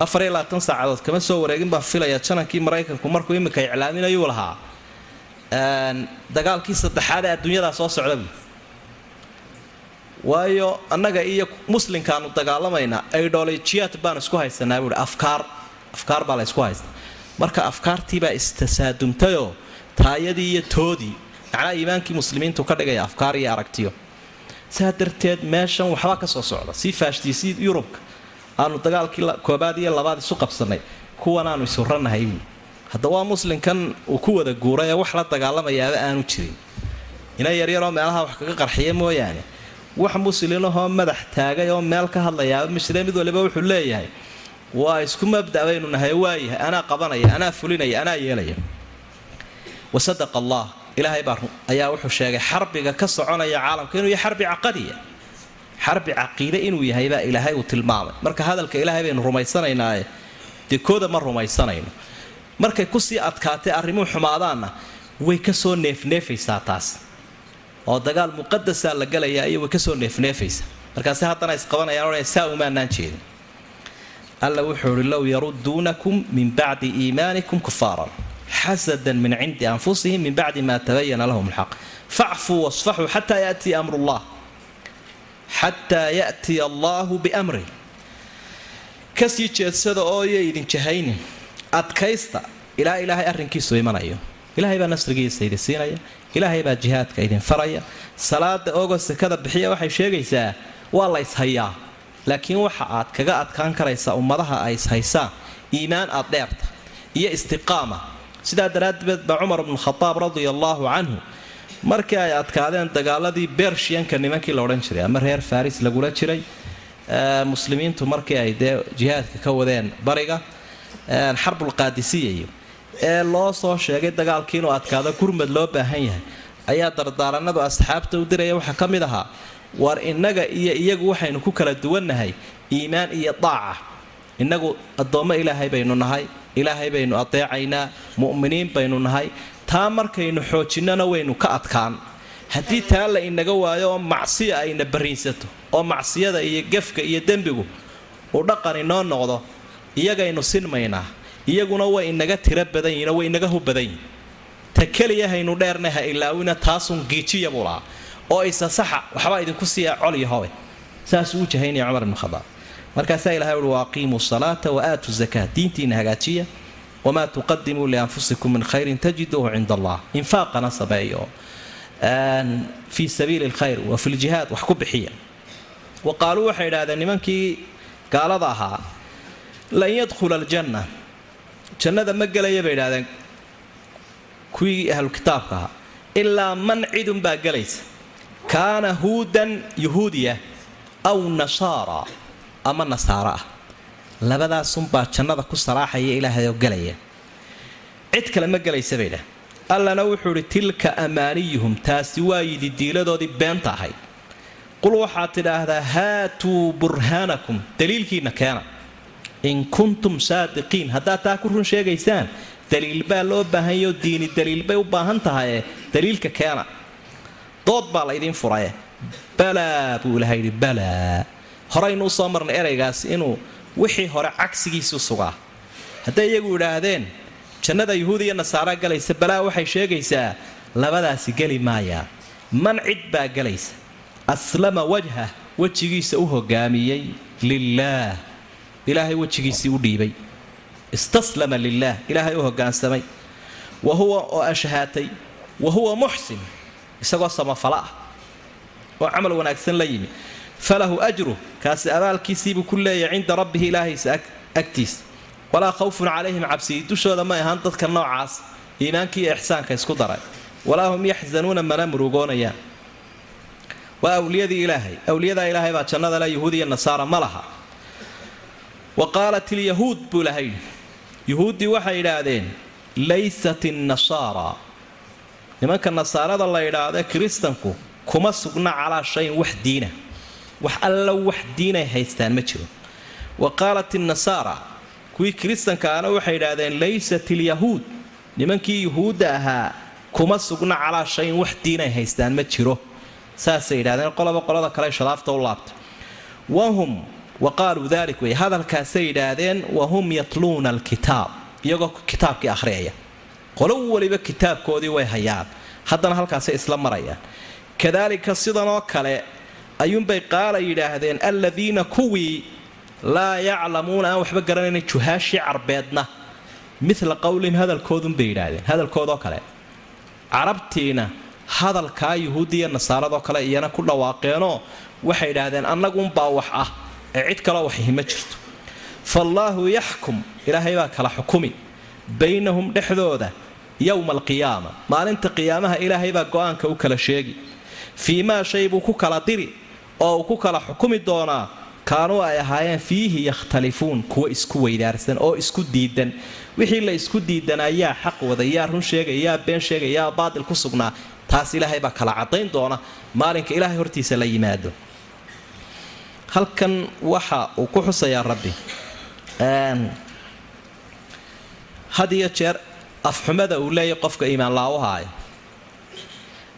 afar iyo labaatan saacadood kama soo wareegin baa filaya janankii maraykanku markuu iminka iclaaminayuu lahaa. Dagaalkii saddexaad ee adduunyadaa soo socda buui waayo annaga iyo muslimkaanu dagaalamaynaa idolojiyaad baan isku haysanaa buui afkaar afkaar baa la ysku haysta marka afkaartiibaa istasaadumtayoo taayadii iyo toodii macnaa iimaankii muslimiintu ka dhigaya afkaar iyo aragtiyo. Saa darteed meeshan waxbaa ka soo socda sii faashtiisii yurubka aanu dagaalkii koobaad iyo labaad isu qabsannay. Kuwan aanu isuranahay buui hadda waa muslimkan uu ku wada guuray ee wax la dagaalamayaaba aanu jirin. Ina yaryaroo meelaha wax kaga qarxiya mooyaane. Wax muslinahoo madax taagay oo meel ka hadlayaaba mishre mid waliba wuxuu leeyahay waa isku mabda baynu nahay waayahay anaa qabanaya anaa fulinaya anaa yeelaya. Wasadaqa allah ilaahay baa ayaa wuxuu sheegay xarbiga ka soconaya caalamka inuu yahay xarbi caqadiya xarbi caqiide inuu yahay baa ilaahay uu tilmaamay. Marka hadalka ilaahay baynu rumaysanaynaaye dee ma rumaysanayno. Markay ku sii adkaatay arrimuhu xumaadaanna way ka soo neefneefaysaa taas. Oo dagaal muqadasaa la galayaa iyo way ka soo neefneefaysaa. Markaase haddana isqabanayaan saa umaanaan jeedin. Alla wuxuu ihi low yaruduunakum min bacdi iimaanikum kufaaran xasadan min cindi anfusihim min bacdi ma tabayana lahum lxaq facfuu wasfaxuu xataa yaatiya amrullah xataa yaatiya allaahu biamrih ka sii jeedsada oo yo idin jahaynin adkaysta ilaa ilaahay arrinkiisu imanayo ilaahay baa nasrigiisa idin siinaya ilaahay baa jihaadka idin faraya salaada oogoo sakada bixiya waxay sheegaysaa waa la yshayaa laakiin waxa aad kaga adkaan karaysaa ummadaha ay ishaysaan iimaan aad dheerta iyo istiqaama sidaa daraaddeed baa cumar bnu khadaab radia allaahu canhu markii ay adkaadeen dagaaladii bershiyanka nimankii la odhan jiray ama reer faris lagula jiray muslimiintu markii ay dee jihaadka ka wadeen bariga xarbulqaadisiya ee loo soo sheegay dagaalkii inuu adkaado gurmad loo baahan yahay. Ayaa dardaaranadu asxaabta u diraya waxaa ka mid ahaa war innaga iyo iyagu waxaynu ku kala duwannahay iimaan iyo daaca. Innagu addoommo ilaahay baynu nahay ilaahay baynu adeecaynaa mu'miniin baynu nahay taa markaynu xoojinnana waynu ka adkaan. Haddii taa la inaga waayo oo macsiya ayna barriinsato oo macsiyada iyo gefka iyo dembigu uu dhaqan inoo noqdo iyagaynu sinmaynaa iyaguna way inaga tiro badan yihinoo way inaga hu badan yihiin ta keliya haynu dheerna ha ilaawina taasun giijiya buu lahaa. Oo isa saxa waxbaa idinku siiya col iyo hobe. Saasuu u jahaynaya cumar ibnu khadaab. Markaasaa ilahay uhi waaqiimuu salaata wa aatuu zakaa diintiina hagaajiya wamaa tuqadimuu lianfusikum min khayrin tajiduuhu cinda allah infaaqana sameeyo fii sabiili lkhayr wa fi ljihaad wax ku bixiya wa qaaluu waxay idhahdeen nimankii gaalada ahaa lan yadkhula aljanna jannada ma gelaya bay idhahdeen kuwii ahlu kitaabka ahaa ilaa man cidunbaa gelaysa kaana huudan yuhuudiya aw nasaara ama nasaaro ah labadaasunbaa jannada ku saraaxaya ilaahayoo gelaya cid kale ma gelaysa bay idhahdeen allana wuxuu idhi tilka amaaniyuhum taasi waa yidi diiladoodii beenta ahayd. Qul waxaad tidhaahdaa haatuu burhaanakum daliilkiinna keena. In kuntum saadiqiin haddaad taa ku run sheegaysaan daliil baa loo baahanyao diini daliil bay u baahan tahaye daliilka keena. Dood baa laydiin furaye. Balaa buu ilaha yidhi balaa. Horaynu u soo marnay eraygaas inuu wixii hore cagsigiisu sugaa. Hadday iyagu idhaahdeen jannada yuhuud iyo nasaara galaysa balaa waxay sheegaysaa labadaasi geli maayaa man cid baa gelaysa aslama wajhah wejigiisa u hogaamiyey lilaah ilaahay wejigiisii u dhiibay. Istaslama lilaah ilaahay u hogaansamay. Wa huwa oo ashahaatay. Wa huwa muxsin isagoo samafala ah oo camal wanaagsan la yimi falahu ajruh kaasi abaalkiisiibuu ku leeyahay cinda rabbihi ilaahaysa agtiisa walaa khawfun calayhim cabsiyi dushooda may ahaan dadka noocaas iimaankii iyo ixsaanka isku daray. Walaa hum yaxzanuuna mana murugoonayaan. Waa awliyadii ilaahay awliyadaa ilaahay baa jannada le yuhuud iyo nasaara ma laha. Wa qaalat ilyahuud buu ilahay yuhuuddii waxay idhaahdeen laysat innasaara nimanka nasaarada la idhaahde kiristanku kuma sugna calaa shayin wax diina wax alla wax diinay haystaan ma jiro. Wa qaalat innasaara kuwii kiristankaana waxay idhaahdeen laysat ilyahuud nimankii yuhuudda ahaa kuma sugna calaa shayin wax diinay haystaan ma jiro. Saasay yidhahdeen qolaba qolada kale shadaafta u laabtay wahum wa qaaluu dalik wey hadalkaasay yidhaahdeen wahum yatluuna alkitaab iyagoo kitaabkii akhriyaya qolo weliba kitaabkoodii way hayaan haddana halkaasay isla marayaan. Kadaalika sidanoo kale ayuunbay qaala yidhaahdeen aladiina kuwii laa yaclamuuna aan waxba garanayna juhaashii carbeedna. Mila qowlihim hadalkoodunbay yidhaahdeen. Hadalkoodoo kale carabtiina hadalkaa yuhuudiya nasaaradoo kale iyana ku dhawaaqeenoo waxay idhaahdeen annagunbaa wax ah ee cid kaloo waxhi ma jirto. Faallaahu yaxkum ilaahay baa kala xukumi baynahum dhexdooda yowma alqiyaama maalinta qiyaamaha ilaahay baa go'aanka u kala sheegi fii maa shay buu ku kala diri oo uu ku kala xukumi doonaa kaanuu ay ahaayeen fiihi yakhtalifuun kuwa isku weydaarsan oo isku diidan wixii la isku diidanaa yaa xaq wada yaa run sheegaya yaa been sheegaya yaa baatil ku sugnaa. Taas ilaahay baa kala cadayn doona maalinka ilaahay hortiisa la yimaado. Halkan waxa uu ku xusayaa rabbi. Had iyo jeer afxumada uu leeyahy qofka iimaan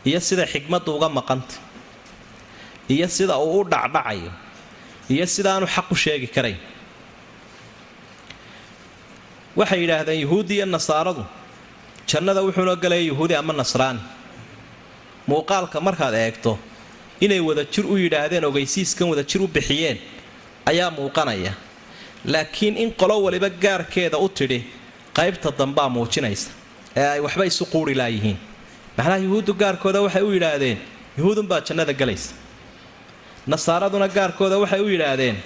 iyo sida xigmadda uga maqanta iyo sida uu u dhacdhacayo iyo sidaanu xaq u sheegi karayn waxay yidhaahdeen yuhuuddi iyo nasaaradu jannada wuxuunoo galaya yuhuudi ama nasraani? Muuqaalka markaad eegto inay wadajir u yidhaahdeen ogeysiiskan wadajir u bixiyeen ayaa muuqanaya. Laakiin in qolo waliba gaarkeeda u tidhi qaybta dambaa muujinaysa ee ay waxba isu quuri laayihiin macnaha yuhuuddu gaarkooda waxay u yidhaahdeen yuhuudunbaa jannada galaysa nasaaraduna gaarkooda waxay u yidhaahdeen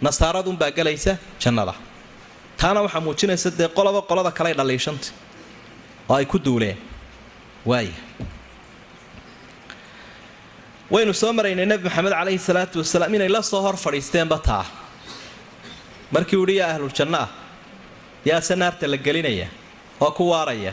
nasaaradunbaa galaysa jannada. Taana waxaa muujinaysa dee qoloba qolada kaley dhaliishanta oo ay ku duuleen. Waaya waynu soo maraynay nebi maxamed calayhi salaatu wasalaam inay la soo hor fadhiisteenba taa. Markii uhi yaa ahluljanno ah yaase naarta la gelinaya oo ku waaraya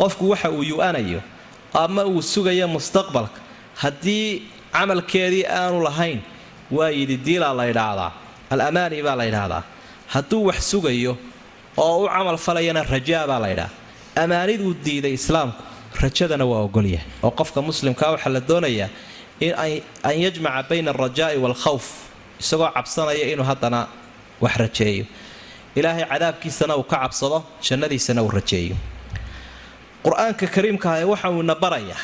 qofku waxa uu yu-anayo ama uu sugayo mustaqbalka haddii camalkeedii aanu lahayn waa yidhi diilaa la ydhaahdaa al amaani baa la ydhaahdaa hadduu wax sugayo oo u camal falayana rajaa baa la ydhaha amaaniduu diiday islaamku rajadana waa ogolyahay oo qofka muslimkaa waxaa la doonayaa in an yajmaca bayna alrajaa'i waalkhawf isagoo cabsanaya inuu haddana wax rajeeyo. Ilaahay cadaabkiisana uu ka cabsado jannadiisana uu rajeeyo qur'aanka kariimkaah waxa uuna barayaa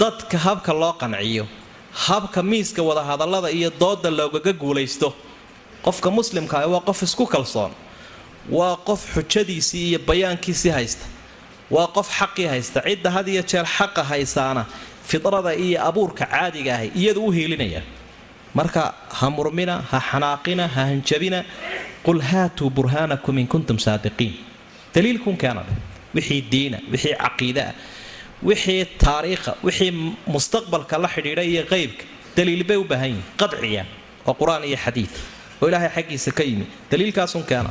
dadka habka loo qanciyo habka miiska wadahadallada iyo dooda loogaga guulaysto. Qofka muslimkaah waa qof isku kalsoon waa qof xujadiisii iyo bayaankiisii haysta waa qof xaqii haysta cidda had iyo jeer xaqa haysaana fidrada iyo abuurka caadiga ahay iyadu u hiilinaya. Marka ha murmina ha xanaaqina ha hanjabina qul haatuu burhaanakum in kuntum saadiqiin. Daliilkun keena wixii diina wixii caqiidaa wixii taariikha wixii mustaqbalka la xidhiidha iyo qeybka daliil bay u baahan yihiin qadciya oo qur'aan iyo xadiid. Oo ilaahay xaggiisa ka yimi daliilkaasun keena.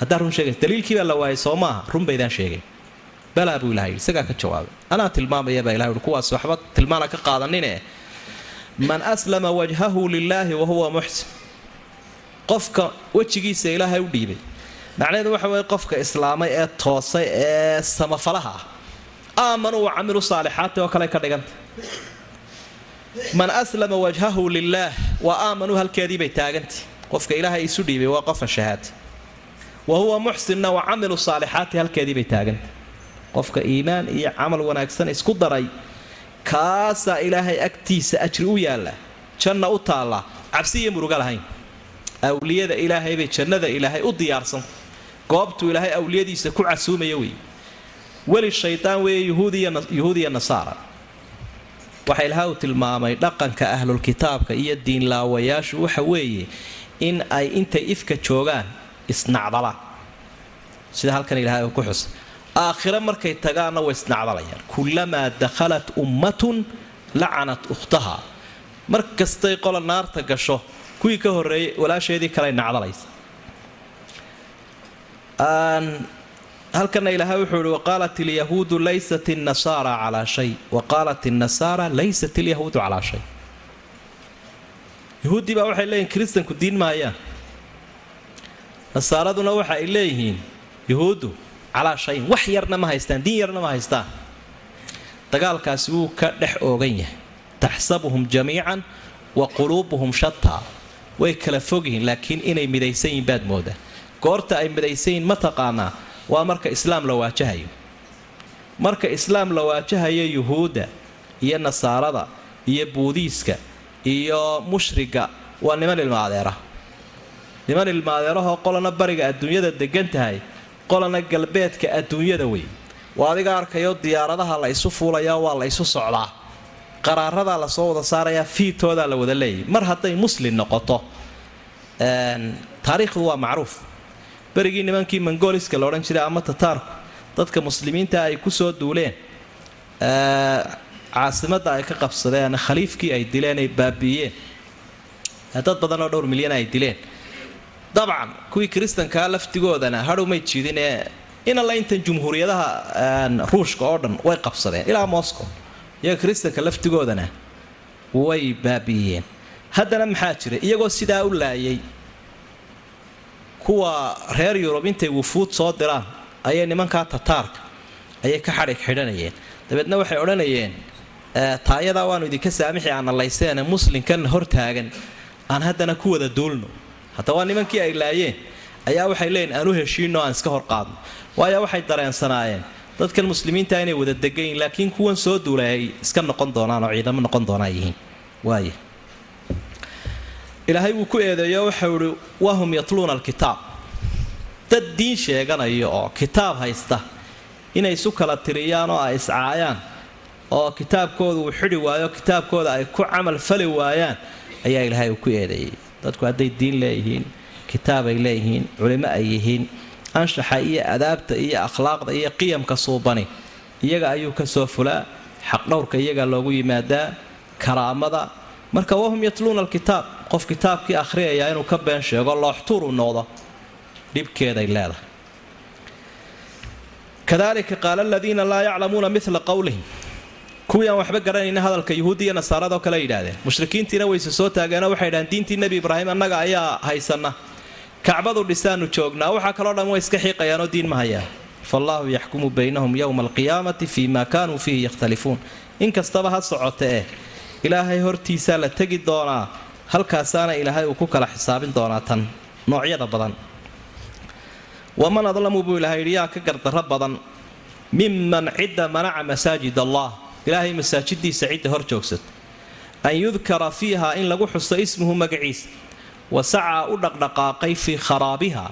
Haddaa run sheegay daliilkiibaa la waayay soo maaha run baydaan sheegay. Balaa buu ilaha yidhi isagaa ka jawaabay. Anaa tilmaamaya baa ilaha yidhi kuwaas waxba tilmaana ka qaadanine. Man aslama wajhahu lilaahi wa huwa muxsin qofka wejigiisa ilaahay u dhiibay macnaheedu waxa weeye qofka islaamay ee toosay ee samafalaha ah aamanuu wa camilu saalixaati oo kale ka dhiganta man aslama wajhahu lilaah wa aamanuu halkeediibay taagantay qofka ilaahay isu dhiibay waa qofa shahaada wa huwa muxsinna wa camilu saalixaati halkeediibay taagantay qofka iimaan iyo camal wanaagsan isku daray kaasaa ilaahay agtiisa ajri u yaalla janna u taalla cabsi iyo muruga lahayn. Awliyada ilaahay bay jannada ilaahay u diyaarsanta goobtuu ilaahay awliyadiisa ku casuumaya wey weli shaydaan weeye yuhuudiya nasaara. Waxa ilaha uu tilmaamay dhaqanka ahlulkitaabka iyo diinlaawayaashu waxa weeye in ay intay ifka joogaan isnacdalaan sida halkan ilaahay ku xusay. Aakhire markay tagaanna way isnacdalayaan. Kullamaa dakhalat ummatun lacanat ukhtaha mar kastay qola naarta gasho kuwii ka horreeyay walaasheedii kaley nacdalaysa halkana ilaahay wuxuu ihi waqaalat ilyahuudu laysat innasaara calaa shay. Wa qaalat innasaara laysat ilyahuudu calaa shay. Yahuuddii baa waxay leeyihiin kiristanku diin maayaan nasaaraduna waxa ay leeyihiin yahuuddu calaa shayin wax yarna ma haystaan diin yarna ma haystaan. Dagaalkaasi wuu ka dhex oogan yahay. Taxsabuhum jamiican wa quluubuhum shataa way kala fogyihiin laakiin inay midaysan yihiin baad moodaa goorta ay midaysan yihiin ma taqaanaa. Waa marka islaam la waajahayo. Marka islaam la waajahayo yuhuudda iyo nasaarada iyo buudiiska iyo mushriga waa niman ilmaadeera niman ilmaadeerahoo qolana bariga adduunyada degan tahay qolana galbeedka adduunyada wey waa adiga arkayo diyaaradaha la isu fuulayaa waa la isu socdaa. Qaraaradaa la soo wada saarayaa fiitoodaa la wada leeyahy mar hadday muslim noqoto taariikhdu waa macruuf berigii nimankii mongoliska la odhan jiray ama tataarku dadka muslimiinta ay ku soo duuleen caasimadda ay ka qabsadeen khaliifkii ay dileen ay baabiiyeen dad badan oo dhowr milyan ay dileen. Dabcan kuwii kiristankaa laftigoodana hadhow may jiidin ee inalla intan jumhuuriyadaha ruushka oo dhan way qabsadeen ilaa moscow. Iyaga kiristanka laftigoodana way baabiiyeen haddana maxaa jira? Iyagoo sidaa u laayay kuwa reer yurub intay wufuud soo diraan ayay nimankaa tataarka ayay ka xadhig xidhanayeen. Dabeedna waxay odhanayeen taayadaa waanu idinka saamixi aanalayseen muslimkan hortaagan aan haddana ku wada duulno. Hadda waa nimankii ay laayeen ayaa waxay leeyiin aan u heshiino aan iska horqaadno waayo waxay dareensanaayeen dadkan muslimiinta inay wada degayiin laakiin kuwan soo duulay ay iska noqon doonaan oo ciidamo noqon doonaa yihiin. Waaya ilaahay wuu ku eedeeyo waxau ihi wahum yatluuna alkitaab. Dad diin sheeganaya oo kitaab haysta inay isu kala tiriyaan oo ay iscaayaan oo kitaabkooda uu xidhi waayo kitaabkooda ay ku camal fali waayaan ayaa ilaahay uu ku eedeeyey. Dadku hadday diin leeyihiin kitaabay leeyihiin culimo ay yihiin anshaxa iyo adaabta iyo akhlaaqda iyo qiyamka suubani iyaga ayuu ka soo fulaa xaqdhowrka iyaga loogu yimaadaa karaamada. Marka wahum yatluuna alkitaab qof kitaabkii akhriyayaa inuu ka been sheego looxtuur uu noqdo. Dhibkeeday leedahay. Kadalika qaala aladiina laa yaclamuuna mila qowlihim kuwii aan waxba garanayna hadalka yuhuudi iyo nasaarado kale yidhaahdeen. Mushrikiintiina wayse soo taageenoo waxay dhahdeen diintii nebi ibraahim annaga ayaa haysana kacbadu dhisaanu joognaa waxaa kaloo dhan way iska xiiqayaanoo diin ma hayaan. Faallaahu yaxkumu baynahum yowma alqiyaamati fii ma kaanuu fiihi yakhtalifuun inkastaba ha socote eh ilaahay hortiisaa la tegi doonaa halkaasaana ilaahay uu ku kala xisaabin doonaa tan noocyada badan. Waman adlamu buu ilahay yidhi yaa ka gardarro badan miman cidda manaca masaajid allah. Ilaahay masaajidiisa cidda hor joogsata an yudkara fiiha in lagu xuso ismuhu magaciisa wa sacaa u dhaqdhaqaaqay fii kharaabiha.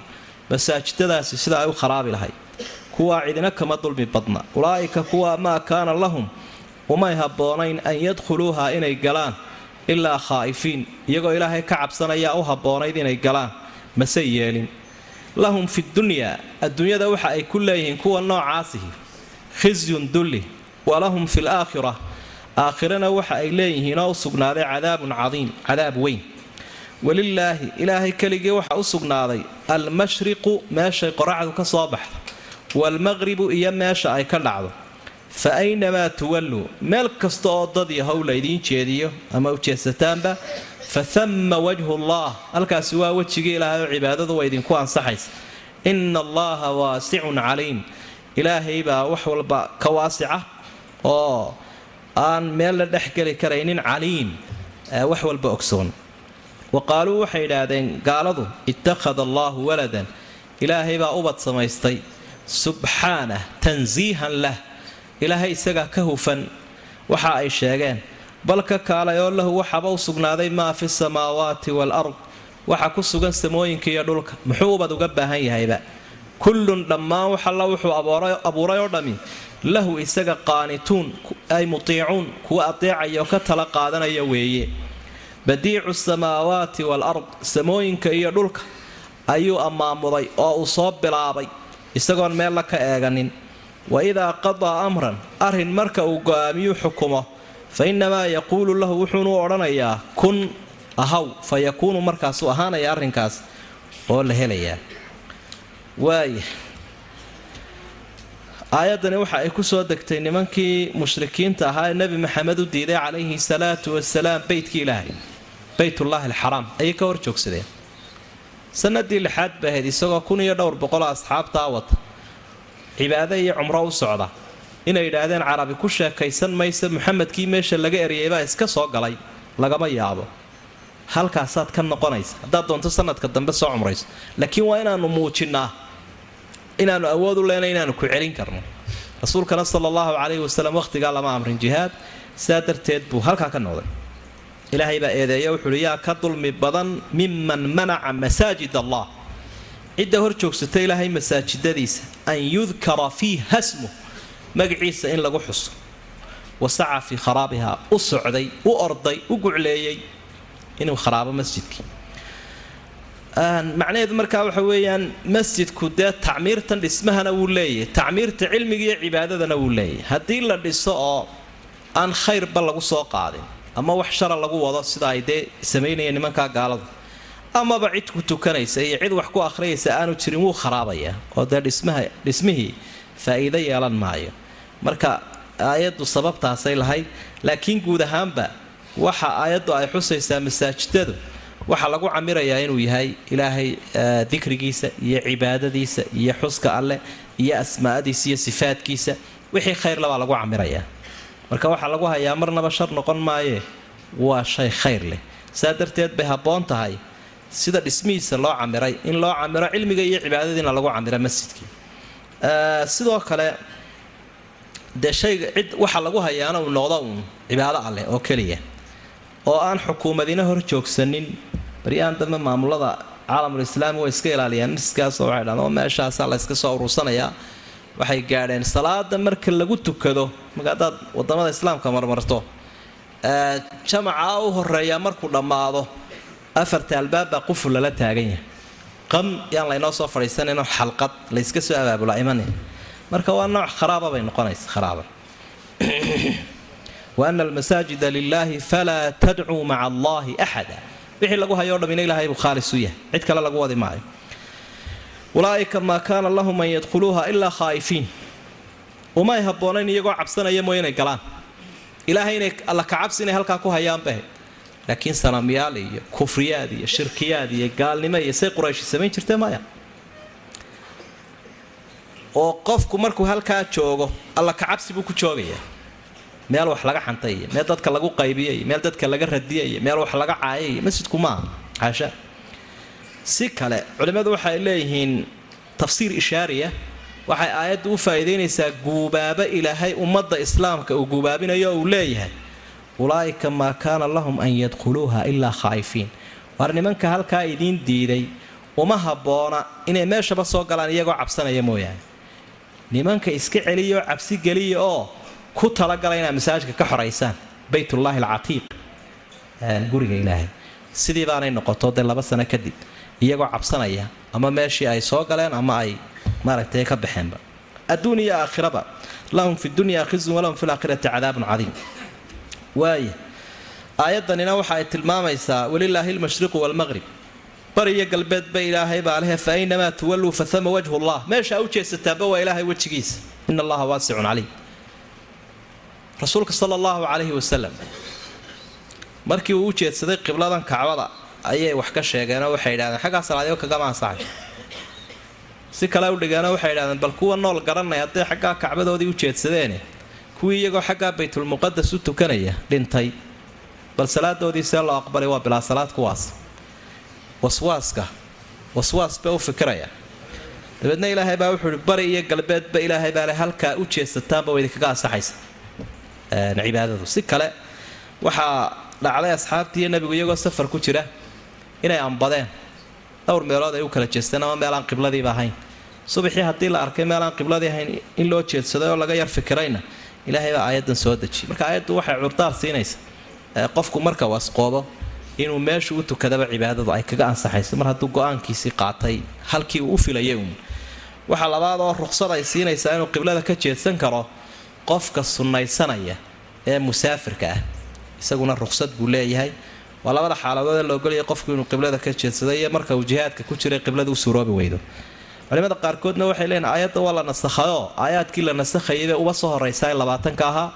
Masaajidadaasi sida ay u kharaabi lahayd. Kuwaa cidina kama dulmi badna ulaa'ika kuwa maa kaana lahum umay habboonayn an yadkhuluuha inay galaan ilaa khaa'ifiin iyagoo ilaahay ka cabsanayaa u habboonayd inay galaan mase yeelin. Lahum fi dunyaa adduunyada waxa ay ku leeyihiin kuwa noocaasihi khisyun dulli walahum fi laakhira aakhirana waxa ay leeyihiinoo u sugnaaday cadaabun cadiim cadaab weyn. Walilaahi ilaahay keligii waxa u sugnaaday almashriqu meeshay qoraxdu ka soo baxdo waalmaqribu iyo meesha ay ka dhacdo fa aynamaa tuwalluu meel kasta oo dad yahow laydiin jeediyo ama ujeedsataanba fa thamma wajhu allah halkaasi waa wejigii ilaahay oo cibaadadu waa idinku ansaxaysa ina allaha waasicun caliim ilaahay baa wax walba ka waasica oo aan meel la dhexgeli karaynin caliim wax walba ogsoon wa qaaluu waxay idhaahdeen gaaladu ittakhada allaahu waladan ilaahay baa ubad samaystay subxaanah tansiihan lah ilaahay isagaa ka hufan waxa ay sheegeen bal ka kaalay oo lahu waxaba u sugnaaday maa fi samaawaati waalard waxa ku sugan samooyinka iyo dhulka muxuu ubad uga baahan yahayba? Kullun dhammaan wax alla wuxuu abuuray oo dhammi lahu isaga qaanituun ay mutiicuun kuwa adeecaya oo ka tala qaadanaya weeye. Badiicu samaawaati waalard samooyinka iyo dhulka ayuu ammaamuday oo uu soo bilaabay isagoon meella ka eeganin wa idaa qadaa amran arrin marka uu go'aamiyuu xukumo fa innamaa yaquulu lahu wuxuunu odhanayaa kun ahaw fa yakuunu markaasuu ahaanaya arrinkaas oo la helayaa waaya aayaddani waxa ay ku soo degtay nimankii mushrikiinta ahaa ee nebi maxamed u diiday calayhi salaatu wasalaam beytkii ilaahay beytullaahi alxaraam ayay ka hor joogsadeen sanadii lixaad bay ahayd isagoo kun iyo dhowr boqoloo asxaabtaa wata cibaado iyo cumro u socda. Inay yidhaahdeen carabi ku sheekaysan maysa muxamedkii meesha laga eryaybaa iska soo galay lagama yaabo. Halkaasaad ka noqonaysa haddaad doonto sanadka dambe soo cumrayso. Laakiin waa inaanu muujinnaa inaanu awood u leenay inaanu ku celin karno. Rasuulkana sala allahu calayhi wasalam wakhtigaa lama amrin jihaad sidaa darteed buu halkaa ka noqday. Ilaahay baa eedeeya wuxuuhi yaa ka dulmi badan miman manaca masaajid allah cidda hor joogsata ilaahay masaajidadiisa an yudkara fiiha smu magaciisa in lagu xuso. Wasaca fii kharaabiha u socday u orday u gucleeyey inuu kharaabo masjidkii macnaheedu markaa waxa weeyaan masjidku dee tacmiirtan dhismahana wuu leeyahay tacmiirta cilmiga iyo cibaadadana wuu leeyahay. Haddii la dhiso oo aan khayrba lagu soo qaadin ama wax shara lagu wado sida ay dee samaynayeen nimankaa gaalada amaba cid ku tukanaysa iyo cid wax ku akhriyaysa aanu jirin wuu kharaabaya oo dee dhismihii faa'iido yeelan maayo. Marka aayaddu sababtaasay lahayd laakiin guud ahaanba waxa aayaddu ay xusaysaa masaajidadu waxaa lagu camirayaa inuu yahay ilaahay dikrigiisa iyo cibaadadiisa iyo xuska alleh iyo asmaa'adiisa iyo sifaadkiisa wixii khayrla baa lagu camirayaa marka waxaa lagu hayaa marnaba shar noqon maayee waa shay khayr leh saa darteed bay habboon tahay sida dhismihiisa loo camiray in loo camiro cilmiga iyo cibaadadiina lagu camiro masjidkii. Sidoo kale dee shayga cid waxa lagu hayaana uu noqdo uun cibaado alleh oo keliya oo aan xukuumadina hor joogsanin. Baryahan dambe maamulada caalamul islaami way iska ilaaliyaan masjidkaasoo waxay dhahdeen oo meeshaasaa la yska soo urursanayaa waxay gaadheen salaada marka lagu tukado marka waddamada islaamka marmarto. Jamaca u horeeyaa markuu dhammaado afarta albaabbaa quful lala taagan yahay. Qam yaan laynoo soo fadhiisanayno xalqad layska soo abaabula imanin marka waa nooc kharaaba bay noqonaysa kharaaba. Wa ana almasaajida lilaahi falaa tadcuu maca allahi axada. Wixii lagu hayoo dhamina ilaahay buu khaalis u yahay. Cid kale lagu wadi maayo. Ulaa'ika maa kaana lahum an yadkhuluuha ilaa khaa'ifiin. Umay habboonayn iyagoo cabsanaya mooy inay galaan. Ilaahay inay alla kacabsi inay halkaa ku hayaan bahe laakiin sanamyaal iyo kufriyaad iyo shirkiyaad iyo gaalnimo iyo say qurayshi samayn jirtee maya? Oo qofku markuu halkaa joogo alla kacabsi buu ku joogayaa meel wax laga xantay iyo meel dadka lagu qaybiyay iyo meel dadka laga radiyay iyo meel wax laga caayay iyo masjidku maaha xaasha si kale culimmadu waxay leeyihiin tafsiir ishaariya. Waxay aayaddu u faa'iidaynaysaa guubaabo ilaahay ummadda islaamka uu guubaabinayo uu leeyahay ulaa'ika maa kaana lahum an yadkhuluuha ilaa khaa'ifiin. Waar nimanka halkaa idiin diiday uma habboona inay meeshaba soo galaan iyagoo cabsanaya mooyaane. Nimanka iska celiya oo cabsi geliya oo ku talagala inaad masaajidka ka xoraysaan baytullaahi alcatiiq. Guriga ilaahay. Sidii baanay noqoto dee laba sano kadib iyagoo cabsanaya ama meeshii ay soo galeen ama ay maaragtay ka baxeenba. Adduun iyo aakhiraba lahum fi dunya khizun walahum fi laakhirati cadaabun cadiim waaya aayaddanina waxa ay tilmaamaysaa walilaahi almashriqu waalmaqrib bari iyo galbeedba ilaahay baa lehe fa aynamaa tuwalluu fahama wajhu llah meesha u jeesataaba waa ilaahay wejigiisa. Ina allaha waasicun caliim. Rasuulka sala allahu calayhi wasalam markii uu u jeedsaday qibladan kacbada ayay wax ka sheegeenoo waxay yidhahdeen xaggaa salaadyo kagama si kale u dhigeenoo waxay yidhahdeen bal kuwa nool garanay hadday xaggaa kacbadoodii u jeedsadeene kuwii iyagoo xaggaa baytulmuqadas u tukanaya dhintay bal salaadoodii see loo aqbalay waa bilaa salaad kuwaas waswaaska waswaas bay u fikiraya. Dabeedna ilaahay baa wuxuu ihi bari iyo galbeedba ilaahay baa le halkaa u jeesataanba way idinkaga ansaxaysa cibaadadu. Si kale waxaa dhacday asxaabtii iyo nabigu iyagoo safar ku jira inay ambadeen dhowr meelood ay u kala jeesteen ama meel aan qibladiiba ahayn. Subaxii haddii la arkay meel aan qibladii ahayn in loo jeedsaday oo laga yar fikirayna ilaahay baa aayaddan soo dejiyay marka aayaddu waxay curdaar siinaysa qofku marka uu inuu meeshu u tukadaba cibaadadu ay kaga ansaxayso mar hadduu go'aankiisii qaatay halkii uu u filayay uun. Waxaa labaad oo ruqsad ay siinaysaa inuu qiblada ka jeedsan karo qofka sunnaysanaya ee musaafirka ah. Isaguna ruqsad buu leeyahay. Waa labada xaaladood ee la qofku inuu qiblada ka jeedsaday iyo marka uu jihaadka ku jiray qiblada u suuroobi weydo culimada qaarkoodna waxay leeyihiin aayadda waa la nasakhayoo aayaadkii la nasakhayay uba soo horraysaa ee labaatanka ahaa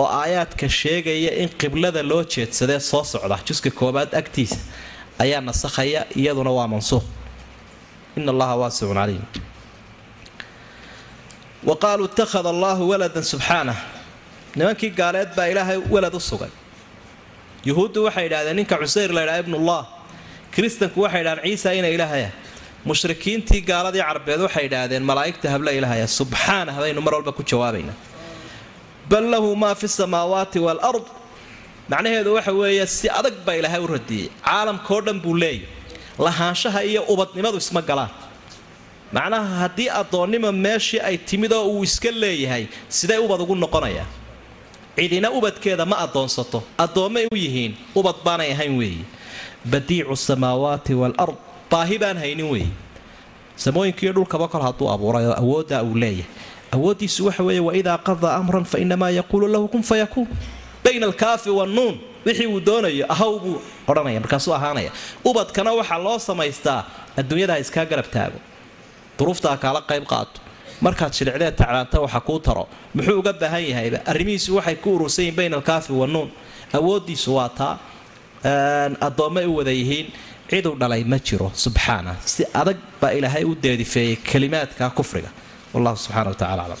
oo aayaadka sheegaya in qiblada loo jeedsadee soo socda. Juska koobaad agtiisa ayaa nasakhaya iyaduna waa mansuuq in allaha waasicun caliim. Wa qaaluu ittakhada allaahu waladan subxaanah nimankii gaaleed baa ilaahay walad u sugay. Yuhuuddu waxay idhahdeen ninka cusayr la ydhaha ibnullah. Kiristanku waxay idhahdeen ciisa ina ilaahaya mushrikiintii gaaladii carbeed waxay idhaahdeen malaa'igta habla ilaahaya subxaanah baynu mar walba ku jawaabaynaa bal lahu maa fi samaawaati waalard macnaheedu waxa weeye si adag baa ilaahay u radiyey. Caalamkao dhan buu leeyahy lahaanshaha iyo ubadnimadu isma galaan. Macnaha haddii addoonnima meeshii ay timid oo uu iska leeyahay siday ubad ugu noqonayaa cidina ubadkeeda ma addoonsato. Addoommay u yihiin ubad baanay ahayn weeye badiicu samaawaati waalard baahi baan haynin weeye samooyinkiiyo dhulkaba kol hadduu abuuray oo awooddaa uu leeyahay. Awooddiisu waxa weeye waidaa qadaa amran fa inamaa yaquulu lahu kun fayakuun bayna alkaafi wannuun wixii uu doonayo ahaw buu odhanaya markaasuu ahaanaya. Ubadkana waxaa loo samaystaa adduunyada iskaa garab taago. Duruuftaa kaala qayb qaato. Markaad shilicdeed taclaanta waxa kuu taro. Muxuu uga baahan yahayba? Arrimihiisu waxay ku urursan yihiin bayna alkaafi wannuun awooddiisu waa taa addoommay u wada yihiin ciduu dhalay ma jiro subxaana. Si adag baa ilaahay u deedifeeyey kalimaadka kufriga. Wallahu subxana wa tacala aclam